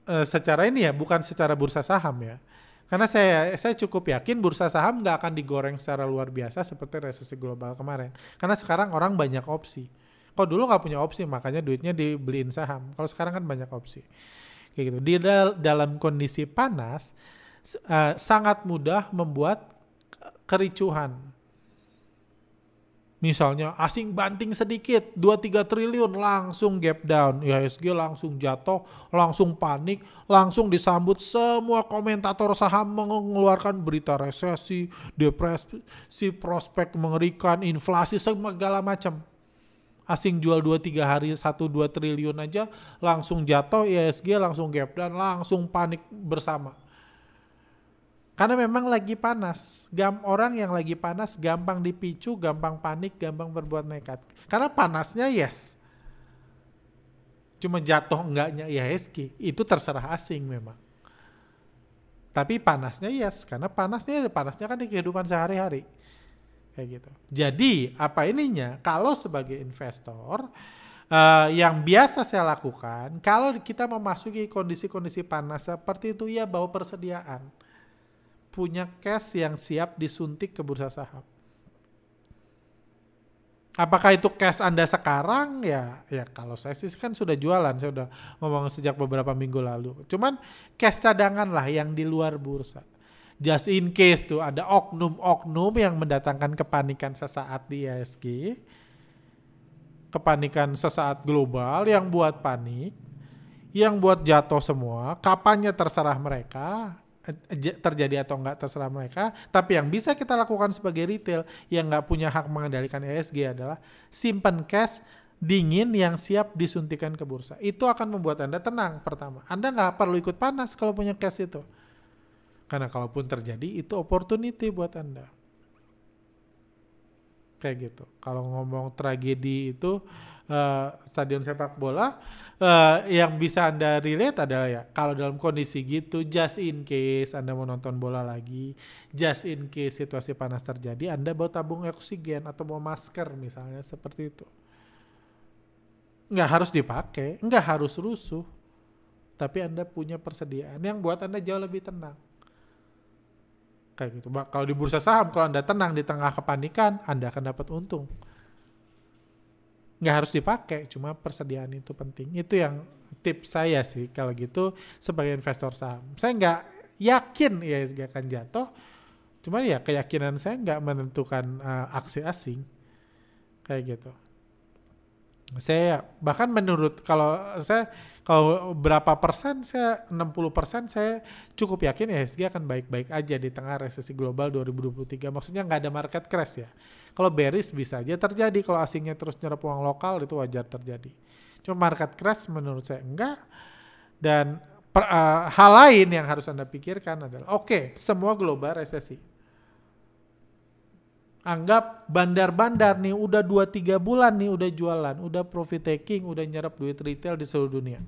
e, secara ini ya, bukan secara bursa saham ya karena saya saya cukup yakin bursa saham nggak akan digoreng secara luar biasa seperti resesi global kemarin. Karena sekarang orang banyak opsi. Kalau dulu nggak punya opsi, makanya duitnya dibeliin saham. Kalau sekarang kan banyak opsi. Kayak gitu. Di dal dalam kondisi panas, uh, sangat mudah membuat kericuhan. Misalnya asing banting sedikit 2-3 triliun langsung gap down. IHSG langsung jatuh, langsung panik, langsung disambut semua komentator saham mengeluarkan berita resesi, depresi, prospek mengerikan, inflasi segala macam. Asing jual 2-3 hari 1-2 triliun aja langsung jatuh, IHSG langsung gap down, langsung panik bersama karena memang lagi panas. Gam orang yang lagi panas gampang dipicu, gampang panik, gampang berbuat nekat. Karena panasnya yes. Cuma jatuh enggaknya IHSG, itu terserah asing memang. Tapi panasnya yes, karena panasnya panasnya kan di kehidupan sehari-hari. Kayak gitu. Jadi, apa ininya? Kalau sebagai investor uh, yang biasa saya lakukan, kalau kita memasuki kondisi-kondisi panas seperti itu ya bawa persediaan punya cash yang siap disuntik ke bursa saham. Apakah itu cash Anda sekarang? Ya, ya kalau saya sih kan sudah jualan, saya sudah ngomong sejak beberapa minggu lalu. Cuman cash cadangan lah yang di luar bursa. Just in case tuh ada oknum-oknum yang mendatangkan kepanikan sesaat di ISG, kepanikan sesaat global yang buat panik, yang buat jatuh semua, kapannya terserah mereka, terjadi atau enggak terserah mereka. Tapi yang bisa kita lakukan sebagai retail yang nggak punya hak mengendalikan ESG adalah simpan cash dingin yang siap disuntikan ke bursa. Itu akan membuat Anda tenang pertama. Anda nggak perlu ikut panas kalau punya cash itu. Karena kalaupun terjadi itu opportunity buat Anda. Kayak gitu. Kalau ngomong tragedi itu uh, stadion sepak bola uh, yang bisa anda relate adalah ya kalau dalam kondisi gitu just in case anda mau nonton bola lagi just in case situasi panas terjadi anda bawa tabung oksigen atau mau masker misalnya seperti itu. Nggak harus dipakai nggak harus rusuh tapi anda punya persediaan yang buat anda jauh lebih tenang. Kayak gitu. Kalau di bursa saham kalau anda tenang di tengah kepanikan anda akan dapat untung nggak harus dipakai, cuma persediaan itu penting. Itu yang tips saya sih kalau gitu sebagai investor saham. Saya nggak yakin IHSG akan jatuh, cuman ya keyakinan saya nggak menentukan uh, aksi asing kayak gitu. Saya bahkan menurut kalau saya kalau berapa persen saya 60 persen saya cukup yakin IHSG akan baik-baik aja di tengah resesi global 2023. Maksudnya nggak ada market crash ya. Kalau bearish bisa aja terjadi kalau asingnya terus nyerap uang lokal itu wajar terjadi. Cuma market crash menurut saya enggak. Dan per, uh, hal lain yang harus Anda pikirkan adalah oke, okay, semua global resesi. Anggap bandar-bandar nih udah 2-3 bulan nih udah jualan, udah profit taking, udah nyerap duit retail di seluruh dunia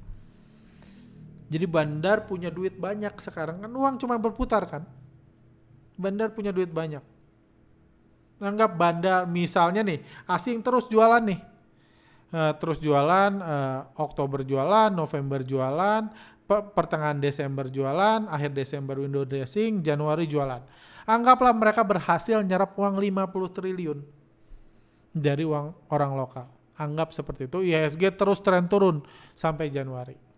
jadi bandar punya duit banyak sekarang kan uang cuma berputar kan. Bandar punya duit banyak. Anggap bandar misalnya nih asing terus jualan nih. Uh, terus jualan, uh, Oktober jualan, November jualan, pertengahan Desember jualan, akhir Desember window dressing, Januari jualan. Anggaplah mereka berhasil nyerap uang 50 triliun dari uang orang lokal. Anggap seperti itu, IHSG terus tren turun sampai Januari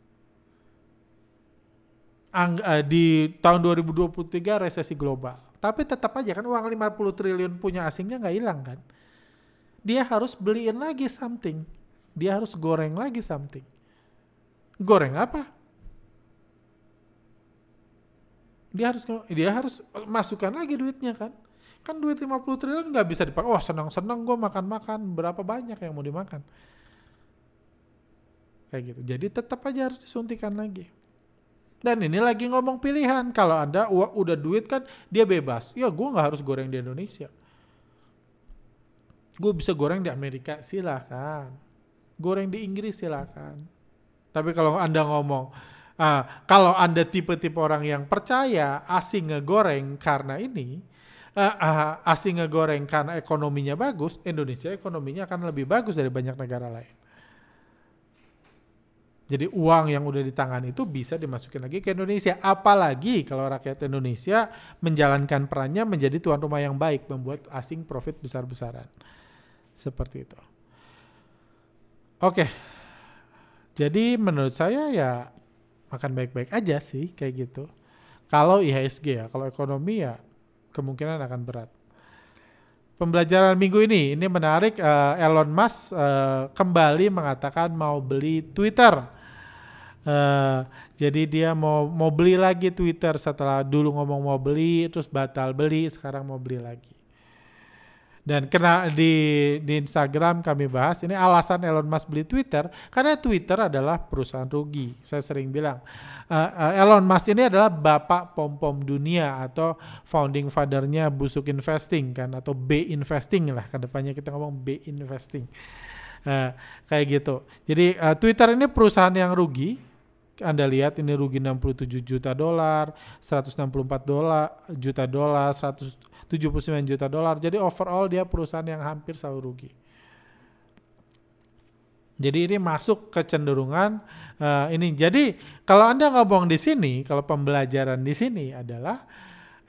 ang, uh, di tahun 2023 resesi global. Tapi tetap aja kan uang 50 triliun punya asingnya nggak hilang kan. Dia harus beliin lagi something. Dia harus goreng lagi something. Goreng apa? Dia harus dia harus masukkan lagi duitnya kan. Kan duit 50 triliun nggak bisa dipakai. Wah senang-senang gue makan-makan. Berapa banyak yang mau dimakan. Kayak gitu. Jadi tetap aja harus disuntikan lagi. Dan ini lagi ngomong pilihan. Kalau Anda udah duit kan dia bebas. Ya gue nggak harus goreng di Indonesia. Gue bisa goreng di Amerika silahkan. Goreng di Inggris silahkan. Tapi kalau Anda ngomong, uh, kalau Anda tipe-tipe orang yang percaya asing ngegoreng karena ini, uh, uh, asing ngegoreng karena ekonominya bagus, Indonesia ekonominya akan lebih bagus dari banyak negara lain. Jadi uang yang udah di tangan itu bisa dimasukin lagi ke Indonesia. Apalagi kalau rakyat Indonesia menjalankan perannya menjadi tuan rumah yang baik, membuat asing profit besar-besaran. Seperti itu. Oke. Jadi menurut saya ya akan baik-baik aja sih kayak gitu. Kalau IHSG ya, kalau ekonomi ya kemungkinan akan berat. pembelajaran minggu ini ini menarik uh, Elon Musk uh, kembali mengatakan mau beli Twitter. Uh, jadi dia mau mau beli lagi Twitter setelah dulu ngomong mau beli terus batal beli sekarang mau beli lagi. Dan kena di di Instagram kami bahas ini alasan Elon Musk beli Twitter karena Twitter adalah perusahaan rugi. Saya sering bilang uh, uh, Elon Musk ini adalah bapak pom pom dunia atau founding fathernya busuk investing kan atau B investing lah ke depannya kita ngomong B investing. Uh, kayak gitu. Jadi uh, Twitter ini perusahaan yang rugi anda lihat ini rugi 67 juta dolar, 164 dolar juta dolar, 179 juta dolar. Jadi overall dia perusahaan yang hampir selalu rugi. Jadi ini masuk kecenderungan uh, ini. Jadi kalau Anda ngomong di sini, kalau pembelajaran di sini adalah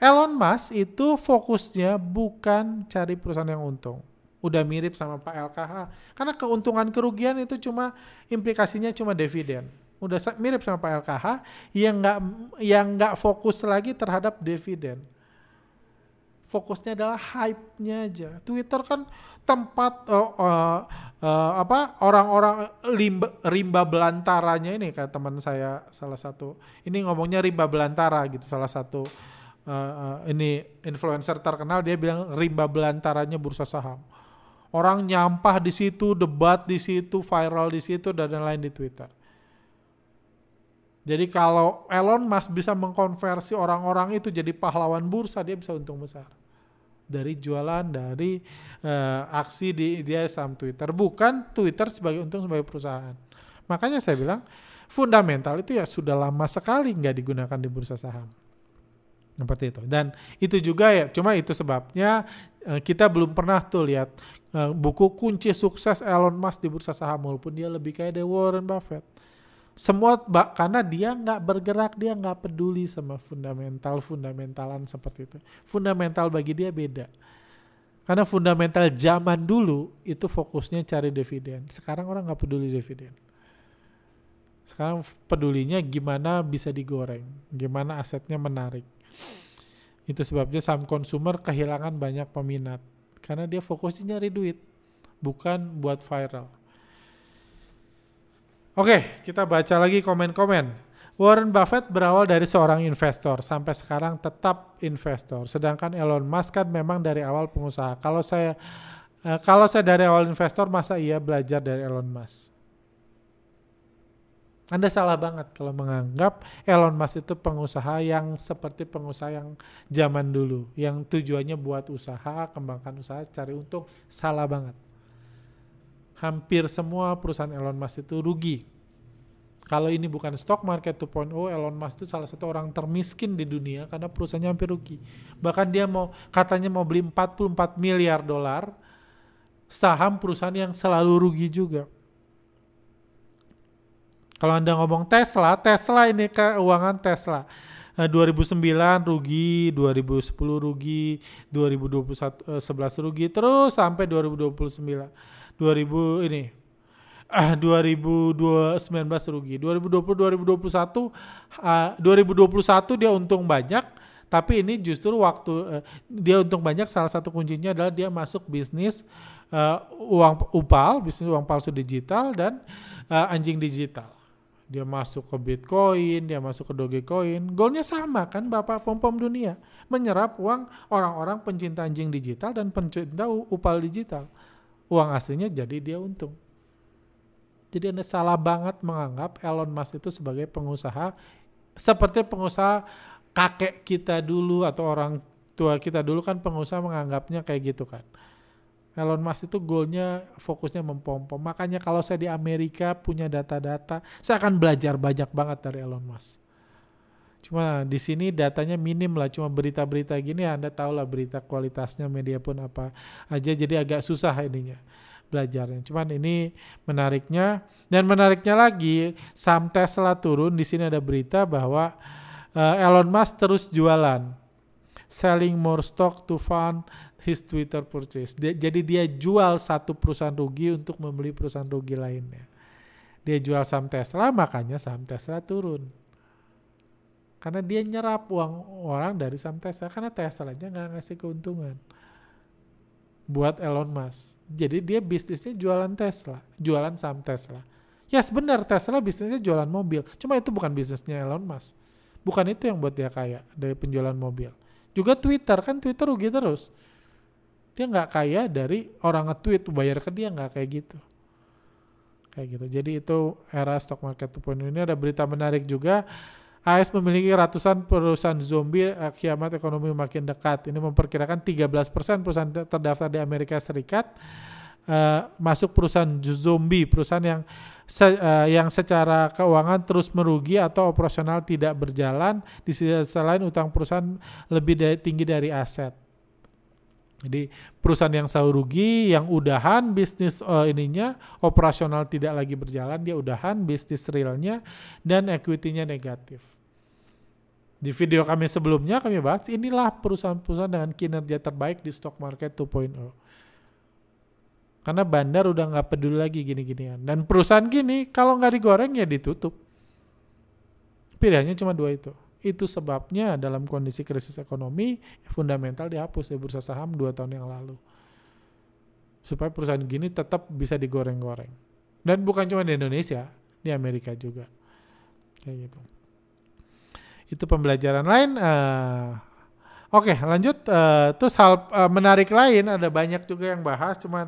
Elon Musk itu fokusnya bukan cari perusahaan yang untung. Udah mirip sama Pak LKH. Karena keuntungan kerugian itu cuma implikasinya cuma dividen udah mirip sama Pak LKH yang nggak yang nggak fokus lagi terhadap dividen. Fokusnya adalah hype-nya aja. Twitter kan tempat uh, uh, uh, apa orang-orang rimba, rimba belantaranya ini kayak teman saya salah satu. Ini ngomongnya rimba belantara gitu salah satu uh, uh, ini influencer terkenal dia bilang rimba belantaranya bursa saham. Orang nyampah di situ, debat di situ, viral di situ dan lain-lain di Twitter. Jadi kalau Elon Musk bisa mengkonversi orang-orang itu jadi pahlawan bursa, dia bisa untung besar. Dari jualan, dari uh, aksi di dia saham Twitter. Bukan Twitter sebagai untung sebagai perusahaan. Makanya saya bilang, fundamental itu ya sudah lama sekali nggak digunakan di bursa saham. Seperti itu. Dan itu juga ya, cuma itu sebabnya uh, kita belum pernah tuh lihat uh, buku kunci sukses Elon Musk di bursa saham. Walaupun dia lebih kayak dari Warren Buffett semua karena dia nggak bergerak dia nggak peduli sama fundamental fundamentalan seperti itu. Fundamental bagi dia beda. Karena fundamental zaman dulu itu fokusnya cari dividen. Sekarang orang nggak peduli dividen. Sekarang pedulinya gimana bisa digoreng gimana asetnya menarik. Itu sebabnya saham konsumer kehilangan banyak peminat. Karena dia fokusnya nyari duit bukan buat viral Oke, kita baca lagi komen-komen. Warren Buffett berawal dari seorang investor, sampai sekarang tetap investor. Sedangkan Elon Musk kan memang dari awal pengusaha. Kalau saya uh, kalau saya dari awal investor, masa iya belajar dari Elon Musk? Anda salah banget kalau menganggap Elon Musk itu pengusaha yang seperti pengusaha yang zaman dulu, yang tujuannya buat usaha, kembangkan usaha, cari untung. Salah banget hampir semua perusahaan Elon Musk itu rugi. Kalau ini bukan stock market 2.0, Elon Musk itu salah satu orang termiskin di dunia karena perusahaannya hampir rugi. Bahkan dia mau katanya mau beli 44 miliar dolar saham perusahaan yang selalu rugi juga. Kalau Anda ngomong Tesla, Tesla ini keuangan Tesla. 2009 eh, rugi, 2010 rugi, 2021 11 rugi terus sampai 2029. 2000 ini ah 2019 rugi 2020 2021 uh, 2021 dia untung banyak tapi ini justru waktu uh, dia untung banyak salah satu kuncinya adalah dia masuk bisnis uh, uang upal bisnis uang palsu digital dan uh, anjing digital dia masuk ke Bitcoin, dia masuk ke Dogecoin. Goalnya sama kan Bapak pom-pom dunia. Menyerap uang orang-orang pencinta anjing digital dan pencinta upal digital uang aslinya jadi dia untung. Jadi Anda salah banget menganggap Elon Musk itu sebagai pengusaha seperti pengusaha kakek kita dulu atau orang tua kita dulu kan pengusaha menganggapnya kayak gitu kan. Elon Musk itu goalnya fokusnya mempom-pom. Makanya kalau saya di Amerika punya data-data, saya akan belajar banyak banget dari Elon Musk. Cuma di sini datanya minim lah, cuma berita-berita gini Anda tahu lah berita kualitasnya media pun apa aja jadi agak susah ininya belajarnya. Cuman ini menariknya dan menariknya lagi saham Tesla turun di sini ada berita bahwa uh, Elon Musk terus jualan selling more stock to fund his Twitter purchase. Dia, jadi dia jual satu perusahaan rugi untuk membeli perusahaan rugi lainnya. Dia jual saham Tesla makanya saham Tesla turun karena dia nyerap uang orang dari saham Tesla karena Tesla aja nggak ngasih keuntungan buat Elon Musk. Jadi dia bisnisnya jualan Tesla, jualan saham Tesla. Ya sebenar Tesla bisnisnya jualan mobil, cuma itu bukan bisnisnya Elon Musk. Bukan itu yang buat dia kaya dari penjualan mobil. Juga Twitter kan Twitter rugi terus. Dia nggak kaya dari orang nge-tweet bayar ke dia nggak kayak gitu. Kayak gitu. Jadi itu era stock market 2.0 ini ada berita menarik juga. AS memiliki ratusan perusahaan zombie eh, kiamat ekonomi makin dekat. Ini memperkirakan 13% perusahaan terdaftar di Amerika Serikat uh, masuk perusahaan zombie, perusahaan yang se, uh, yang secara keuangan terus merugi atau operasional tidak berjalan di sisi lain utang perusahaan lebih dari, tinggi dari aset. Jadi perusahaan yang selalu rugi, yang udahan bisnis uh, ininya operasional tidak lagi berjalan, dia udahan bisnis realnya dan equity-nya negatif. Di video kami sebelumnya kami bahas inilah perusahaan-perusahaan dengan kinerja terbaik di stock market 2.0. Karena bandar udah nggak peduli lagi gini-ginian. Dan perusahaan gini kalau nggak digoreng ya ditutup. Pilihannya cuma dua itu. Itu sebabnya dalam kondisi krisis ekonomi fundamental dihapus di bursa saham dua tahun yang lalu. Supaya perusahaan gini tetap bisa digoreng-goreng. Dan bukan cuma di Indonesia, di Amerika juga. Kayak gitu. Itu pembelajaran lain. Uh, Oke, lanjut. Uh, terus hal uh, menarik lain ada banyak juga yang bahas, cuman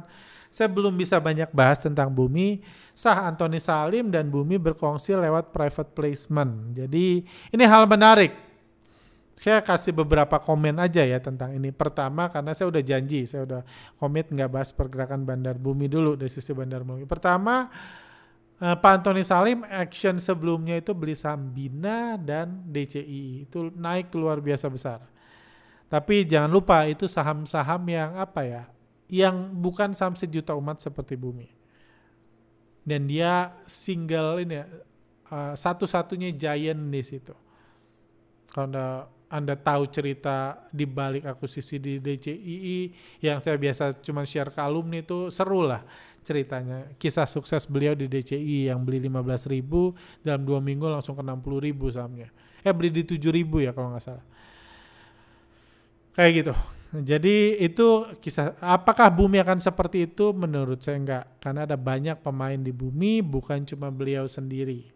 saya belum bisa banyak bahas tentang Bumi. Sah Anthony Salim dan Bumi berkongsi lewat private placement. Jadi ini hal menarik. Saya kasih beberapa komen aja ya tentang ini. Pertama karena saya udah janji, saya udah komit nggak bahas pergerakan Bandar Bumi dulu dari sisi Bandar Bumi. Pertama, uh, Pak Anthony Salim action sebelumnya itu beli saham Bina dan DCI itu naik luar biasa besar. Tapi jangan lupa itu saham-saham yang apa ya yang bukan saham sejuta umat seperti bumi. Dan dia single ini uh, satu-satunya giant di situ. Kalau anda, anda tahu cerita di balik akuisisi di DCII yang saya biasa cuma share ke alumni itu seru lah ceritanya. Kisah sukses beliau di DCI yang beli 15 ribu dalam dua minggu langsung ke 60 ribu sahamnya. Eh beli di 7 ribu ya kalau nggak salah. Kayak gitu jadi itu kisah apakah bumi akan seperti itu menurut saya enggak karena ada banyak pemain di bumi bukan cuma beliau sendiri.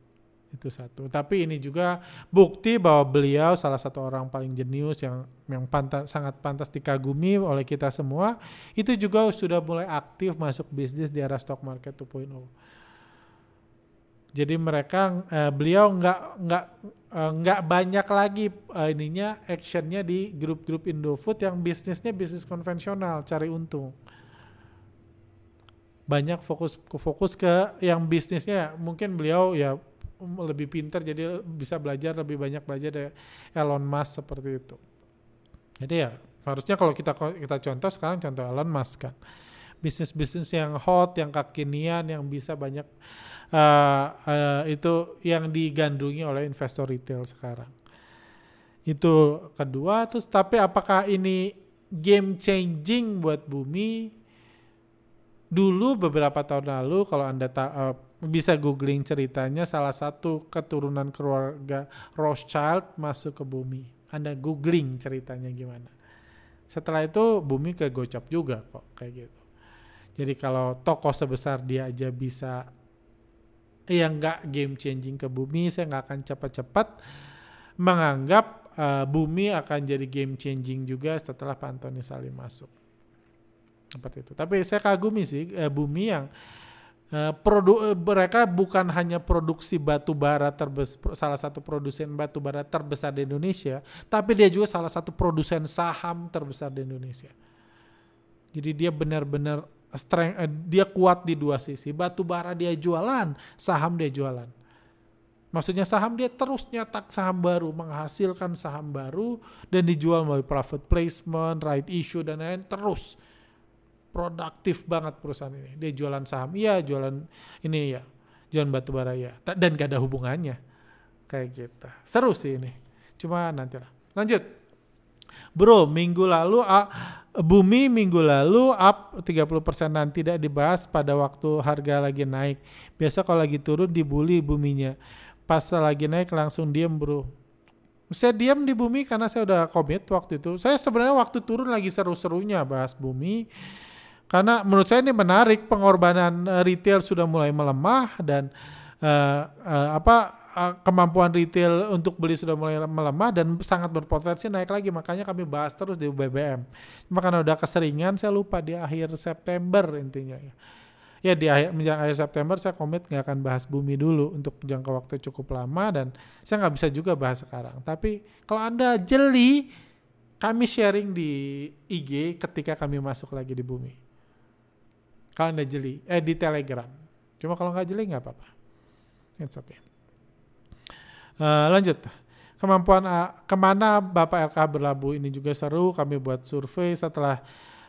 Itu satu. Tapi ini juga bukti bahwa beliau salah satu orang paling jenius yang yang pantas, sangat pantas dikagumi oleh kita semua. Itu juga sudah mulai aktif masuk bisnis di era stock market 2.0 jadi mereka uh, beliau nggak nggak uh, nggak banyak lagi uh, ininya actionnya di grup-grup Indofood yang bisnisnya bisnis konvensional cari untung. Banyak fokus fokus ke yang bisnisnya. Mungkin beliau ya lebih pintar jadi bisa belajar lebih banyak belajar dari Elon Musk seperti itu. Jadi ya harusnya kalau kita kita contoh sekarang contoh Elon Musk kan bisnis bisnis yang hot yang kekinian yang bisa banyak uh, uh, itu yang digandrungi oleh investor retail sekarang. Itu kedua, terus tapi apakah ini game changing buat bumi? Dulu beberapa tahun lalu kalau anda ta uh, bisa googling ceritanya salah satu keturunan keluarga Rothschild masuk ke bumi. Anda googling ceritanya gimana. Setelah itu bumi ke gocap juga kok kayak gitu. Jadi kalau tokoh sebesar dia aja bisa yang nggak game changing ke bumi, saya nggak akan cepat-cepat menganggap uh, bumi akan jadi game changing juga setelah Pak Antoni Salim masuk. Seperti itu. Tapi saya kagumi sih uh, bumi yang uh, produ mereka bukan hanya produksi batu bara terbesar salah satu produsen batu bara terbesar di Indonesia, tapi dia juga salah satu produsen saham terbesar di Indonesia. Jadi dia benar-benar strength, eh, dia kuat di dua sisi. Batu bara dia jualan, saham dia jualan. Maksudnya saham dia terus nyetak saham baru, menghasilkan saham baru dan dijual melalui private placement, right issue dan lain-lain terus. Produktif banget perusahaan ini. Dia jualan saham, iya jualan ini ya, jualan batu bara ya. Dan gak ada hubungannya. Kayak gitu. Seru sih ini. Cuma nantilah. Lanjut. Bro, minggu lalu uh, Bumi minggu lalu up 30% dan tidak dibahas pada waktu harga lagi naik. Biasa kalau lagi turun dibully buminya. Pas lagi naik langsung diem bro. Saya diam di bumi karena saya udah komit waktu itu. Saya sebenarnya waktu turun lagi seru-serunya bahas bumi. Karena menurut saya ini menarik pengorbanan uh, retail sudah mulai melemah dan uh, uh, apa kemampuan retail untuk beli sudah mulai melemah dan sangat berpotensi naik lagi makanya kami bahas terus di BBM. Cuma karena udah keseringan saya lupa di akhir September intinya ya. Ya di akhir menjelang akhir September saya komit nggak akan bahas bumi dulu untuk jangka waktu cukup lama dan saya nggak bisa juga bahas sekarang. Tapi kalau anda jeli, kami sharing di IG ketika kami masuk lagi di bumi. Kalau anda jeli, eh di Telegram. Cuma kalau nggak jeli nggak apa-apa. It's okay. Uh, lanjut. Kemampuan uh, ke mana Bapak LKH berlabuh ini juga seru. Kami buat survei setelah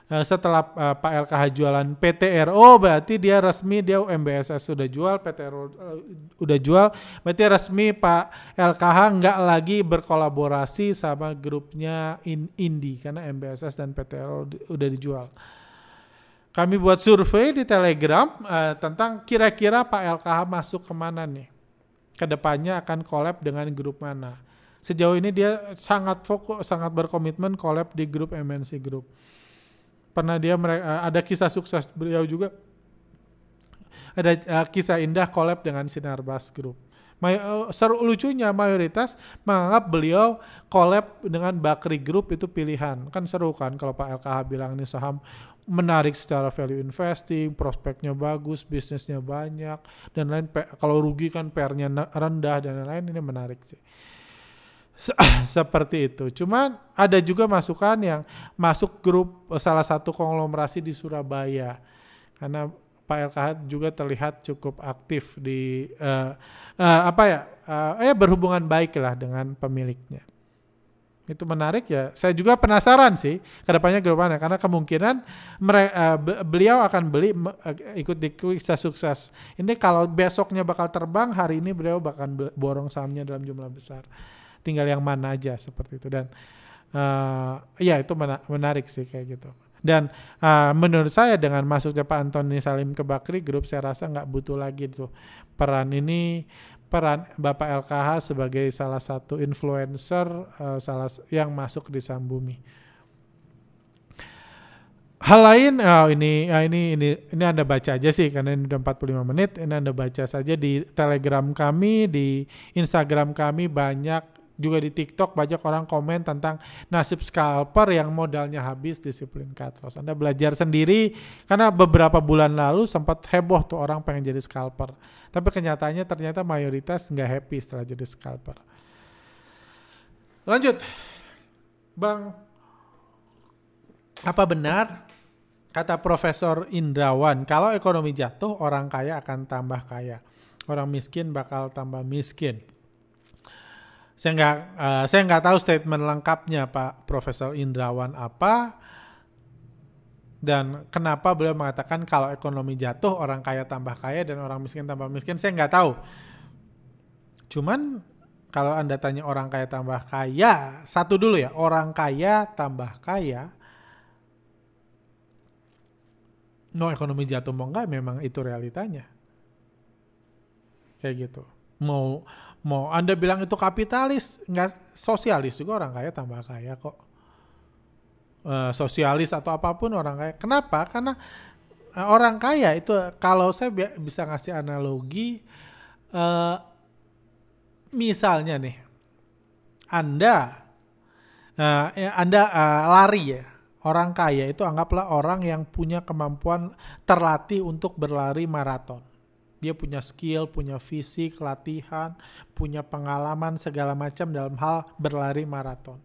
uh, setelah uh, Pak LKH jualan PTRO berarti dia resmi dia MBSS sudah jual PTRO uh, udah jual berarti resmi Pak LKH nggak lagi berkolaborasi sama grupnya in, Indi karena MBSS dan PTRO udah dijual. Kami buat survei di Telegram uh, tentang kira-kira Pak LKH masuk ke mana nih. Ke depannya akan collab dengan grup mana. Sejauh ini dia sangat fokus, sangat berkomitmen collab di grup MNC Group. Pernah dia uh, ada kisah sukses beliau juga. Ada uh, kisah indah collab dengan Sinarbas Group. May, uh, seru lucunya mayoritas menganggap beliau collab dengan Bakri Group itu pilihan. Kan seru kan kalau Pak LKH bilang ini saham menarik secara value investing, prospeknya bagus, bisnisnya banyak, dan lain. Kalau rugi kan PR-nya rendah dan lain-lain ini menarik sih. Seperti itu. Cuman ada juga masukan yang masuk grup salah satu konglomerasi di Surabaya, karena Pak LKH juga terlihat cukup aktif di uh, uh, apa ya, uh, eh berhubungan baik lah dengan pemiliknya itu menarik ya. Saya juga penasaran sih ke depannya gimana karena kemungkinan mereka, eh, beliau akan beli uh, ikut di kisah sukses. Ini kalau besoknya bakal terbang, hari ini beliau bakal borong sahamnya dalam jumlah besar. Tinggal yang mana aja seperti itu dan uh, ya itu menarik sih kayak gitu. Dan uh, menurut saya dengan masuknya Pak Antoni Salim ke Bakri Group, saya rasa nggak butuh lagi tuh peran ini peran Bapak LKH sebagai salah satu influencer uh, salah yang masuk di Sambumi. Hal lain, oh ini, ya ini, ini, ini anda baca aja sih karena ini udah 45 menit. Ini anda baca saja di Telegram kami, di Instagram kami banyak juga di TikTok banyak orang komen tentang nasib scalper yang modalnya habis disiplin cut loss. Anda belajar sendiri karena beberapa bulan lalu sempat heboh tuh orang pengen jadi scalper. Tapi kenyataannya ternyata mayoritas nggak happy setelah jadi scalper. Lanjut. Bang, apa benar kata Profesor Indrawan, kalau ekonomi jatuh orang kaya akan tambah kaya. Orang miskin bakal tambah miskin. Saya nggak uh, saya nggak tahu statement lengkapnya Pak Profesor Indrawan apa dan kenapa beliau mengatakan kalau ekonomi jatuh orang kaya tambah kaya dan orang miskin tambah miskin saya nggak tahu. Cuman kalau anda tanya orang kaya tambah kaya satu dulu ya orang kaya tambah kaya. No ekonomi jatuh mau nggak memang itu realitanya. Kayak gitu. Mau mau anda bilang itu kapitalis nggak sosialis juga orang kaya tambah kaya kok. Uh, sosialis atau apa pun orang kaya. Kenapa? Karena uh, orang kaya itu kalau saya bi bisa ngasih analogi uh, misalnya nih anda uh, anda uh, lari ya. Orang kaya itu anggaplah orang yang punya kemampuan terlatih untuk berlari maraton dia punya skill, punya fisik, latihan, punya pengalaman segala macam dalam hal berlari maraton.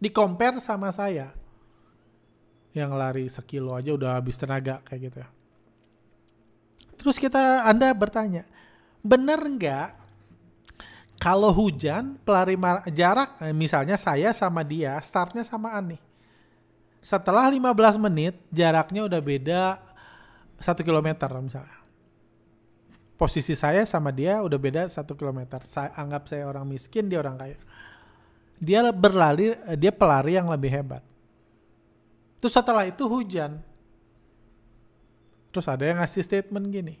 Di compare sama saya yang lari sekilo aja udah habis tenaga kayak gitu ya. Terus kita Anda bertanya, benar nggak kalau hujan pelari jarak eh, misalnya saya sama dia startnya samaan nih. Setelah 15 menit jaraknya udah beda satu kilometer misalnya posisi saya sama dia udah beda satu kilometer. Saya anggap saya orang miskin, dia orang kaya. Dia berlari, dia pelari yang lebih hebat. Terus setelah itu hujan. Terus ada yang ngasih statement gini.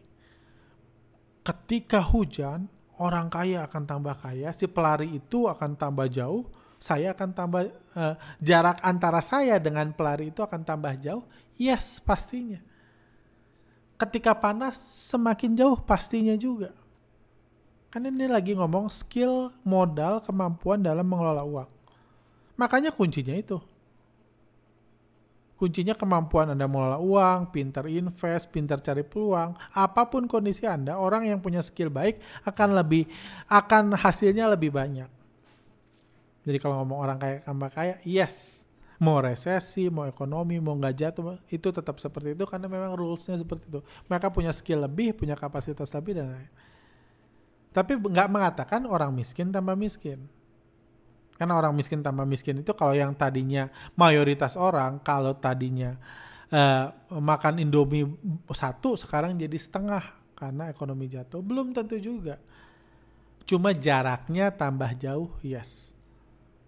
Ketika hujan, orang kaya akan tambah kaya, si pelari itu akan tambah jauh, saya akan tambah uh, jarak antara saya dengan pelari itu akan tambah jauh? Yes, pastinya. Ketika panas semakin jauh pastinya juga. Kan ini lagi ngomong skill, modal, kemampuan dalam mengelola uang. Makanya kuncinya itu. Kuncinya kemampuan Anda mengelola uang, pintar invest, pintar cari peluang. Apa pun kondisi Anda, orang yang punya skill baik akan lebih akan hasilnya lebih banyak. Jadi kalau ngomong orang kaya tambah kaya, yes. Mau resesi, mau ekonomi, mau nggak jatuh, itu tetap seperti itu karena memang rulesnya seperti itu. Mereka punya skill lebih, punya kapasitas lebih dan lain. Tapi nggak mengatakan orang miskin tambah miskin. Karena orang miskin tambah miskin itu kalau yang tadinya mayoritas orang kalau tadinya uh, makan Indomie satu sekarang jadi setengah karena ekonomi jatuh belum tentu juga. Cuma jaraknya tambah jauh, yes.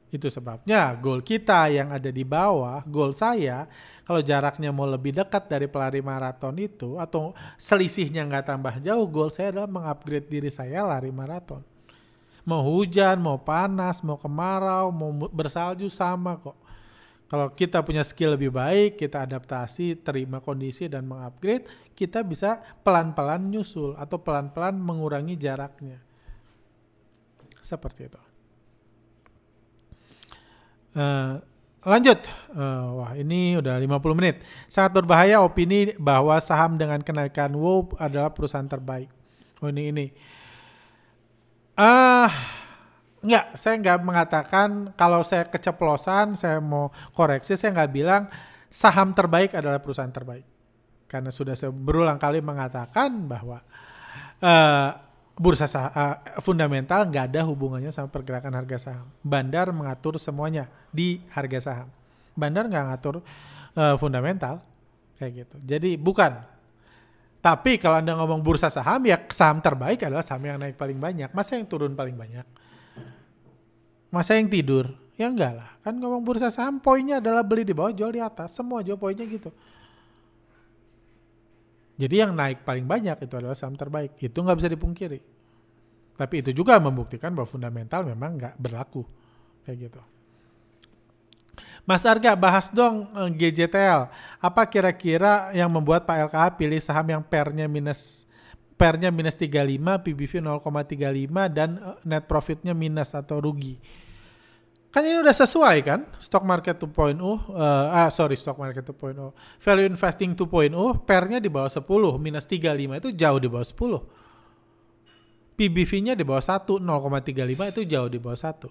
Itu sebabnya goal kita yang ada di bawah, goal saya, kalau jaraknya mau lebih dekat dari pelari maraton itu, atau selisihnya nggak tambah jauh, goal saya adalah mengupgrade diri saya lari maraton. Mau hujan, mau panas, mau kemarau, mau bersalju sama kok. Kalau kita punya skill lebih baik, kita adaptasi, terima kondisi dan mengupgrade, kita bisa pelan-pelan nyusul atau pelan-pelan mengurangi jaraknya. Seperti itu. Uh, lanjut. Uh, wah, ini udah 50 menit. Sangat berbahaya opini bahwa saham dengan kenaikan WOW adalah perusahaan terbaik. Oh, ini ini. Ah, uh, enggak, saya enggak mengatakan kalau saya keceplosan, saya mau koreksi, saya enggak bilang saham terbaik adalah perusahaan terbaik. Karena sudah saya berulang kali mengatakan bahwa uh, bursa saham, uh, fundamental nggak ada hubungannya sama pergerakan harga saham. Bandar mengatur semuanya di harga saham. Bandar nggak ngatur uh, fundamental kayak gitu. Jadi bukan. Tapi kalau anda ngomong bursa saham ya saham terbaik adalah saham yang naik paling banyak. Masa yang turun paling banyak? Masa yang tidur? Ya enggak lah. Kan ngomong bursa saham poinnya adalah beli di bawah jual di atas. Semua jual poinnya gitu. Jadi yang naik paling banyak itu adalah saham terbaik. Itu nggak bisa dipungkiri. Tapi itu juga membuktikan bahwa fundamental memang nggak berlaku. Kayak gitu. Mas Arga, bahas dong eh, GJTL. Apa kira-kira yang membuat Pak LKH pilih saham yang pernya minus pernya minus 35, PBV 0,35 dan eh, net profitnya minus atau rugi? Kan ini udah sesuai kan? Stock market 2.0, uh, ah sorry stock market 2.0. Value investing 2.0, pernya di bawah 10, minus 35 itu jauh di bawah 10. PBV-nya di bawah 1, 0,35 itu jauh di bawah 1.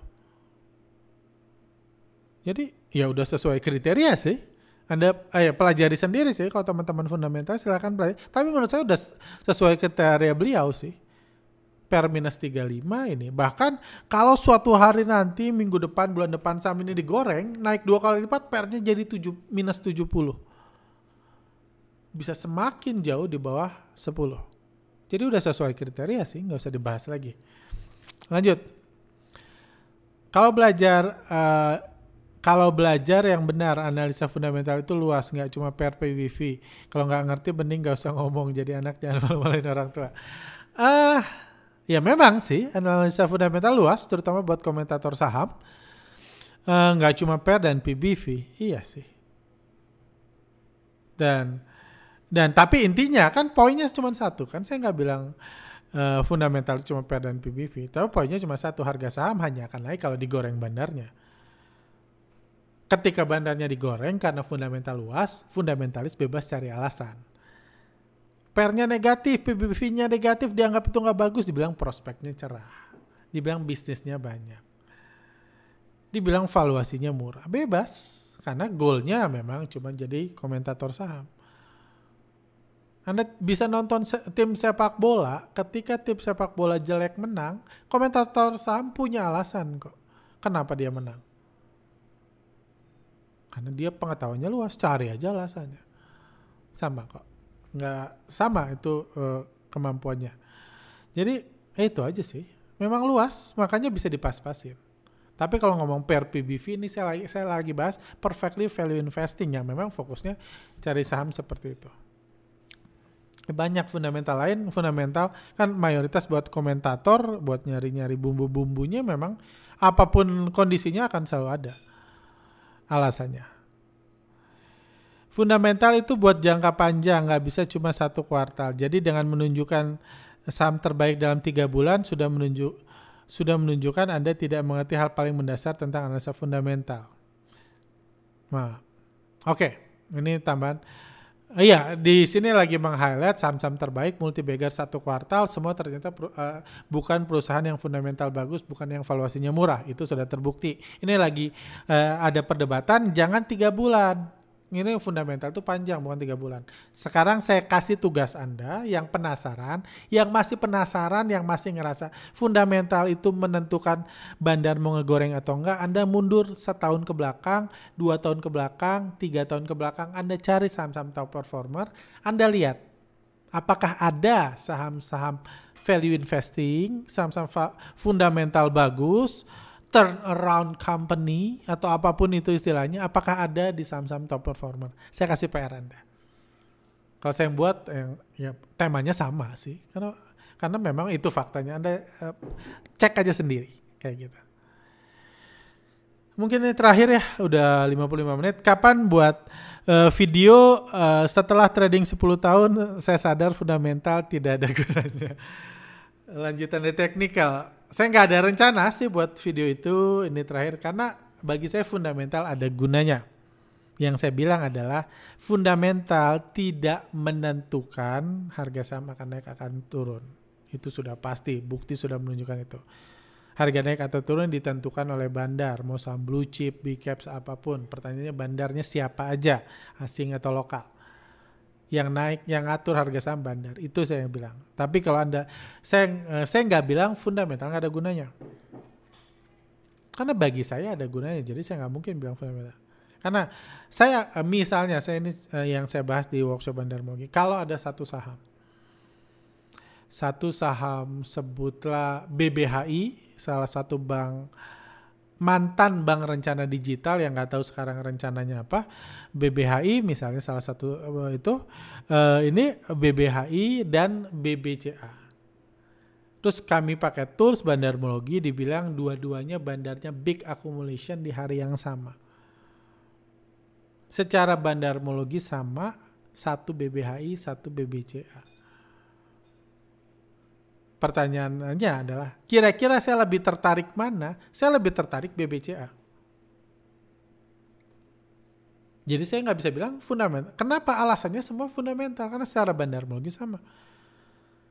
Jadi ya udah sesuai kriteria sih. Anda eh, pelajari sendiri sih kalau teman-teman fundamental silahkan pelajari. Tapi menurut saya udah sesuai kriteria beliau sih per minus 35 ini. Bahkan kalau suatu hari nanti minggu depan, bulan depan saham ini digoreng, naik dua kali lipat pernya jadi 7, minus 70. Bisa semakin jauh di bawah 10. Jadi udah sesuai kriteria sih, nggak usah dibahas lagi. Lanjut. Kalau belajar uh, kalau belajar yang benar analisa fundamental itu luas nggak cuma per. Kalau nggak ngerti bening nggak usah ngomong jadi anak jangan malu-maluin orang tua. Ah, Ya memang sih analisa fundamental luas, terutama buat komentator saham. Eh, nggak uh, cuma PER dan PBV, iya sih. Dan dan tapi intinya kan poinnya cuma satu kan saya nggak bilang uh, fundamental cuma PER dan PBV, tapi poinnya cuma satu harga saham hanya akan naik kalau digoreng bandarnya. Ketika bandarnya digoreng karena fundamental luas, fundamentalis bebas cari alasan pernya negatif, PBV-nya negatif, dianggap itu nggak bagus, dibilang prospeknya cerah, dibilang bisnisnya banyak, dibilang valuasinya murah, bebas, karena goalnya memang cuma jadi komentator saham. Anda bisa nonton tim sepak bola, ketika tim sepak bola jelek menang, komentator saham punya alasan kok. Kenapa dia menang? Karena dia pengetahuannya luas, cari aja alasannya. Sama kok nggak sama itu uh, kemampuannya. Jadi eh, itu aja sih. Memang luas, makanya bisa dipas-pasin. Tapi kalau ngomong per PBV ini saya lagi saya lagi bahas perfectly value investing yang memang fokusnya cari saham seperti itu. banyak fundamental lain fundamental kan mayoritas buat komentator buat nyari-nyari bumbu-bumbunya memang apa pun kondisinya akan selalu ada alasannya fundamental itu buat jangka panjang nggak bisa cuma satu kuartal jadi dengan menunjukkan saham terbaik dalam tiga bulan sudah menunjuk sudah menunjukkan anda tidak mengerti hal paling mendasar tentang analisa fundamental nah oke okay. ini tambahan Iya, di sini lagi meng-highlight saham-saham terbaik multi bagger satu kuartal semua ternyata uh, bukan perusahaan yang fundamental bagus, bukan yang valuasinya murah. Itu sudah terbukti. Ini lagi uh, ada perdebatan jangan tiga bulan ini fundamental itu panjang bukan tiga bulan. Sekarang saya kasih tugas Anda yang penasaran, yang masih penasaran, yang masih ngerasa fundamental itu menentukan bandar mau ngegoreng atau enggak. Anda mundur setahun ke belakang, dua tahun ke belakang, tiga tahun ke belakang. Anda cari saham-saham top performer. Anda lihat apakah ada saham-saham value investing, saham-saham fundamental bagus turnaround company atau apa pun itu istilahnya, apakah ada di saham-saham top performer? Saya kasih PR Anda. Kalau saya yang buat, yang ya temanya sama sih, karena karena memang itu faktanya. Anda uh, cek aja sendiri kayak gitu. Mungkin ini terakhir ya, udah 55 menit. Kapan buat uh, video uh, setelah trading 10 tahun saya sadar fundamental tidak ada gunanya. Lanjutan dari teknikal saya nggak ada rencana sih buat video itu ini terakhir karena bagi saya fundamental ada gunanya. Yang saya bilang adalah fundamental tidak menentukan harga saham akan naik akan turun. Itu sudah pasti, bukti sudah menunjukkan itu. Harga naik atau turun ditentukan oleh bandar, mau saham blue chip, big caps apa pun. Pertanyaannya bandarnya siapa aja, asing atau lokal yang naik yang ngatur harga saham bandar. Itu saya yang bilang. Tapi kalau anda saya eh, saya nggak bilang fundamental nggak ada gunanya. Karena bagi saya ada gunanya jadi saya nggak mungkin bilang fundamental. Karena saya eh, misalnya saya ini eh, yang saya bahas di workshop bandar mogi kalau ada satu saham satu saham sebutlah BBHI salah satu bank mantan bank rencana digital yang nggak tahu sekarang rencananya apa BBHI misalnya salah satu eh, itu uh, ini BBHI dan BBCA terus kami pakai tools bandarmologi dibilang dua-duanya bandarnya big accumulation di hari yang sama. Secara bandarmologi sama satu BBHI satu BBCA pertanyaannya adalah kira-kira saya lebih tertarik mana? Saya lebih tertarik BBCA. Jadi saya nggak bisa bilang fundamental. Kenapa alasannya semua fundamental? Karena secara bandar bandarmologi sama.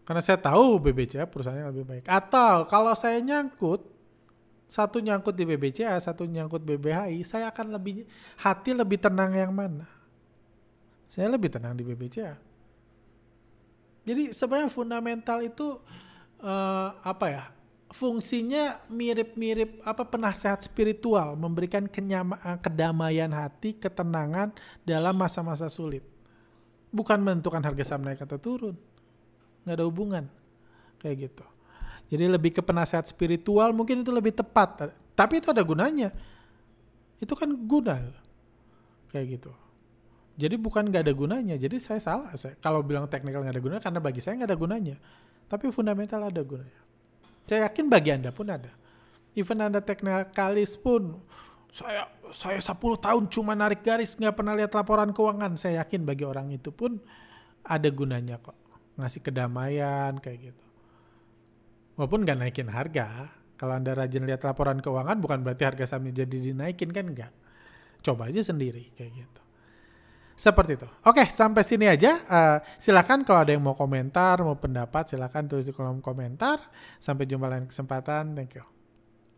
Karena saya tahu BBCA perusahaannya lebih baik. Atau kalau saya nyangkut, satu nyangkut di BBCA, satu nyangkut BBHI, saya akan lebih hati lebih tenang yang mana? Saya lebih tenang di BBCA. Jadi sebenarnya fundamental itu uh, apa ya fungsinya mirip-mirip apa penasehat spiritual memberikan kenyama, eh, kedamaian hati ketenangan dalam masa-masa sulit. Bukan menentukan harga saham naik atau turun. Nggak ada hubungan. Kayak gitu. Jadi lebih ke penasehat spiritual mungkin itu lebih tepat. Tapi itu ada gunanya. Itu kan guna. Kayak gitu. Jadi bukan nggak ada gunanya. Jadi saya salah. Saya kalau bilang teknikal nggak ada gunanya karena bagi saya nggak ada gunanya tapi fundamental ada gunanya. Saya yakin bagi Anda pun ada. Even Anda teknikalis pun, saya saya 10 tahun cuma narik garis, nggak pernah lihat laporan keuangan. Saya yakin bagi orang itu pun ada gunanya kok. Ngasih kedamaian kayak gitu. Walaupun nggak naikin harga. Kalau Anda rajin lihat laporan keuangan bukan berarti harga sahamnya jadi dinaikin kan enggak. Coba aja sendiri kayak gitu. Seperti itu. Oke, sampai sini aja. Uh, silakan kalau ada yang mau komentar, mau pendapat, silakan tulis di kolom komentar. Sampai jumpa lain kesempatan. Thank you.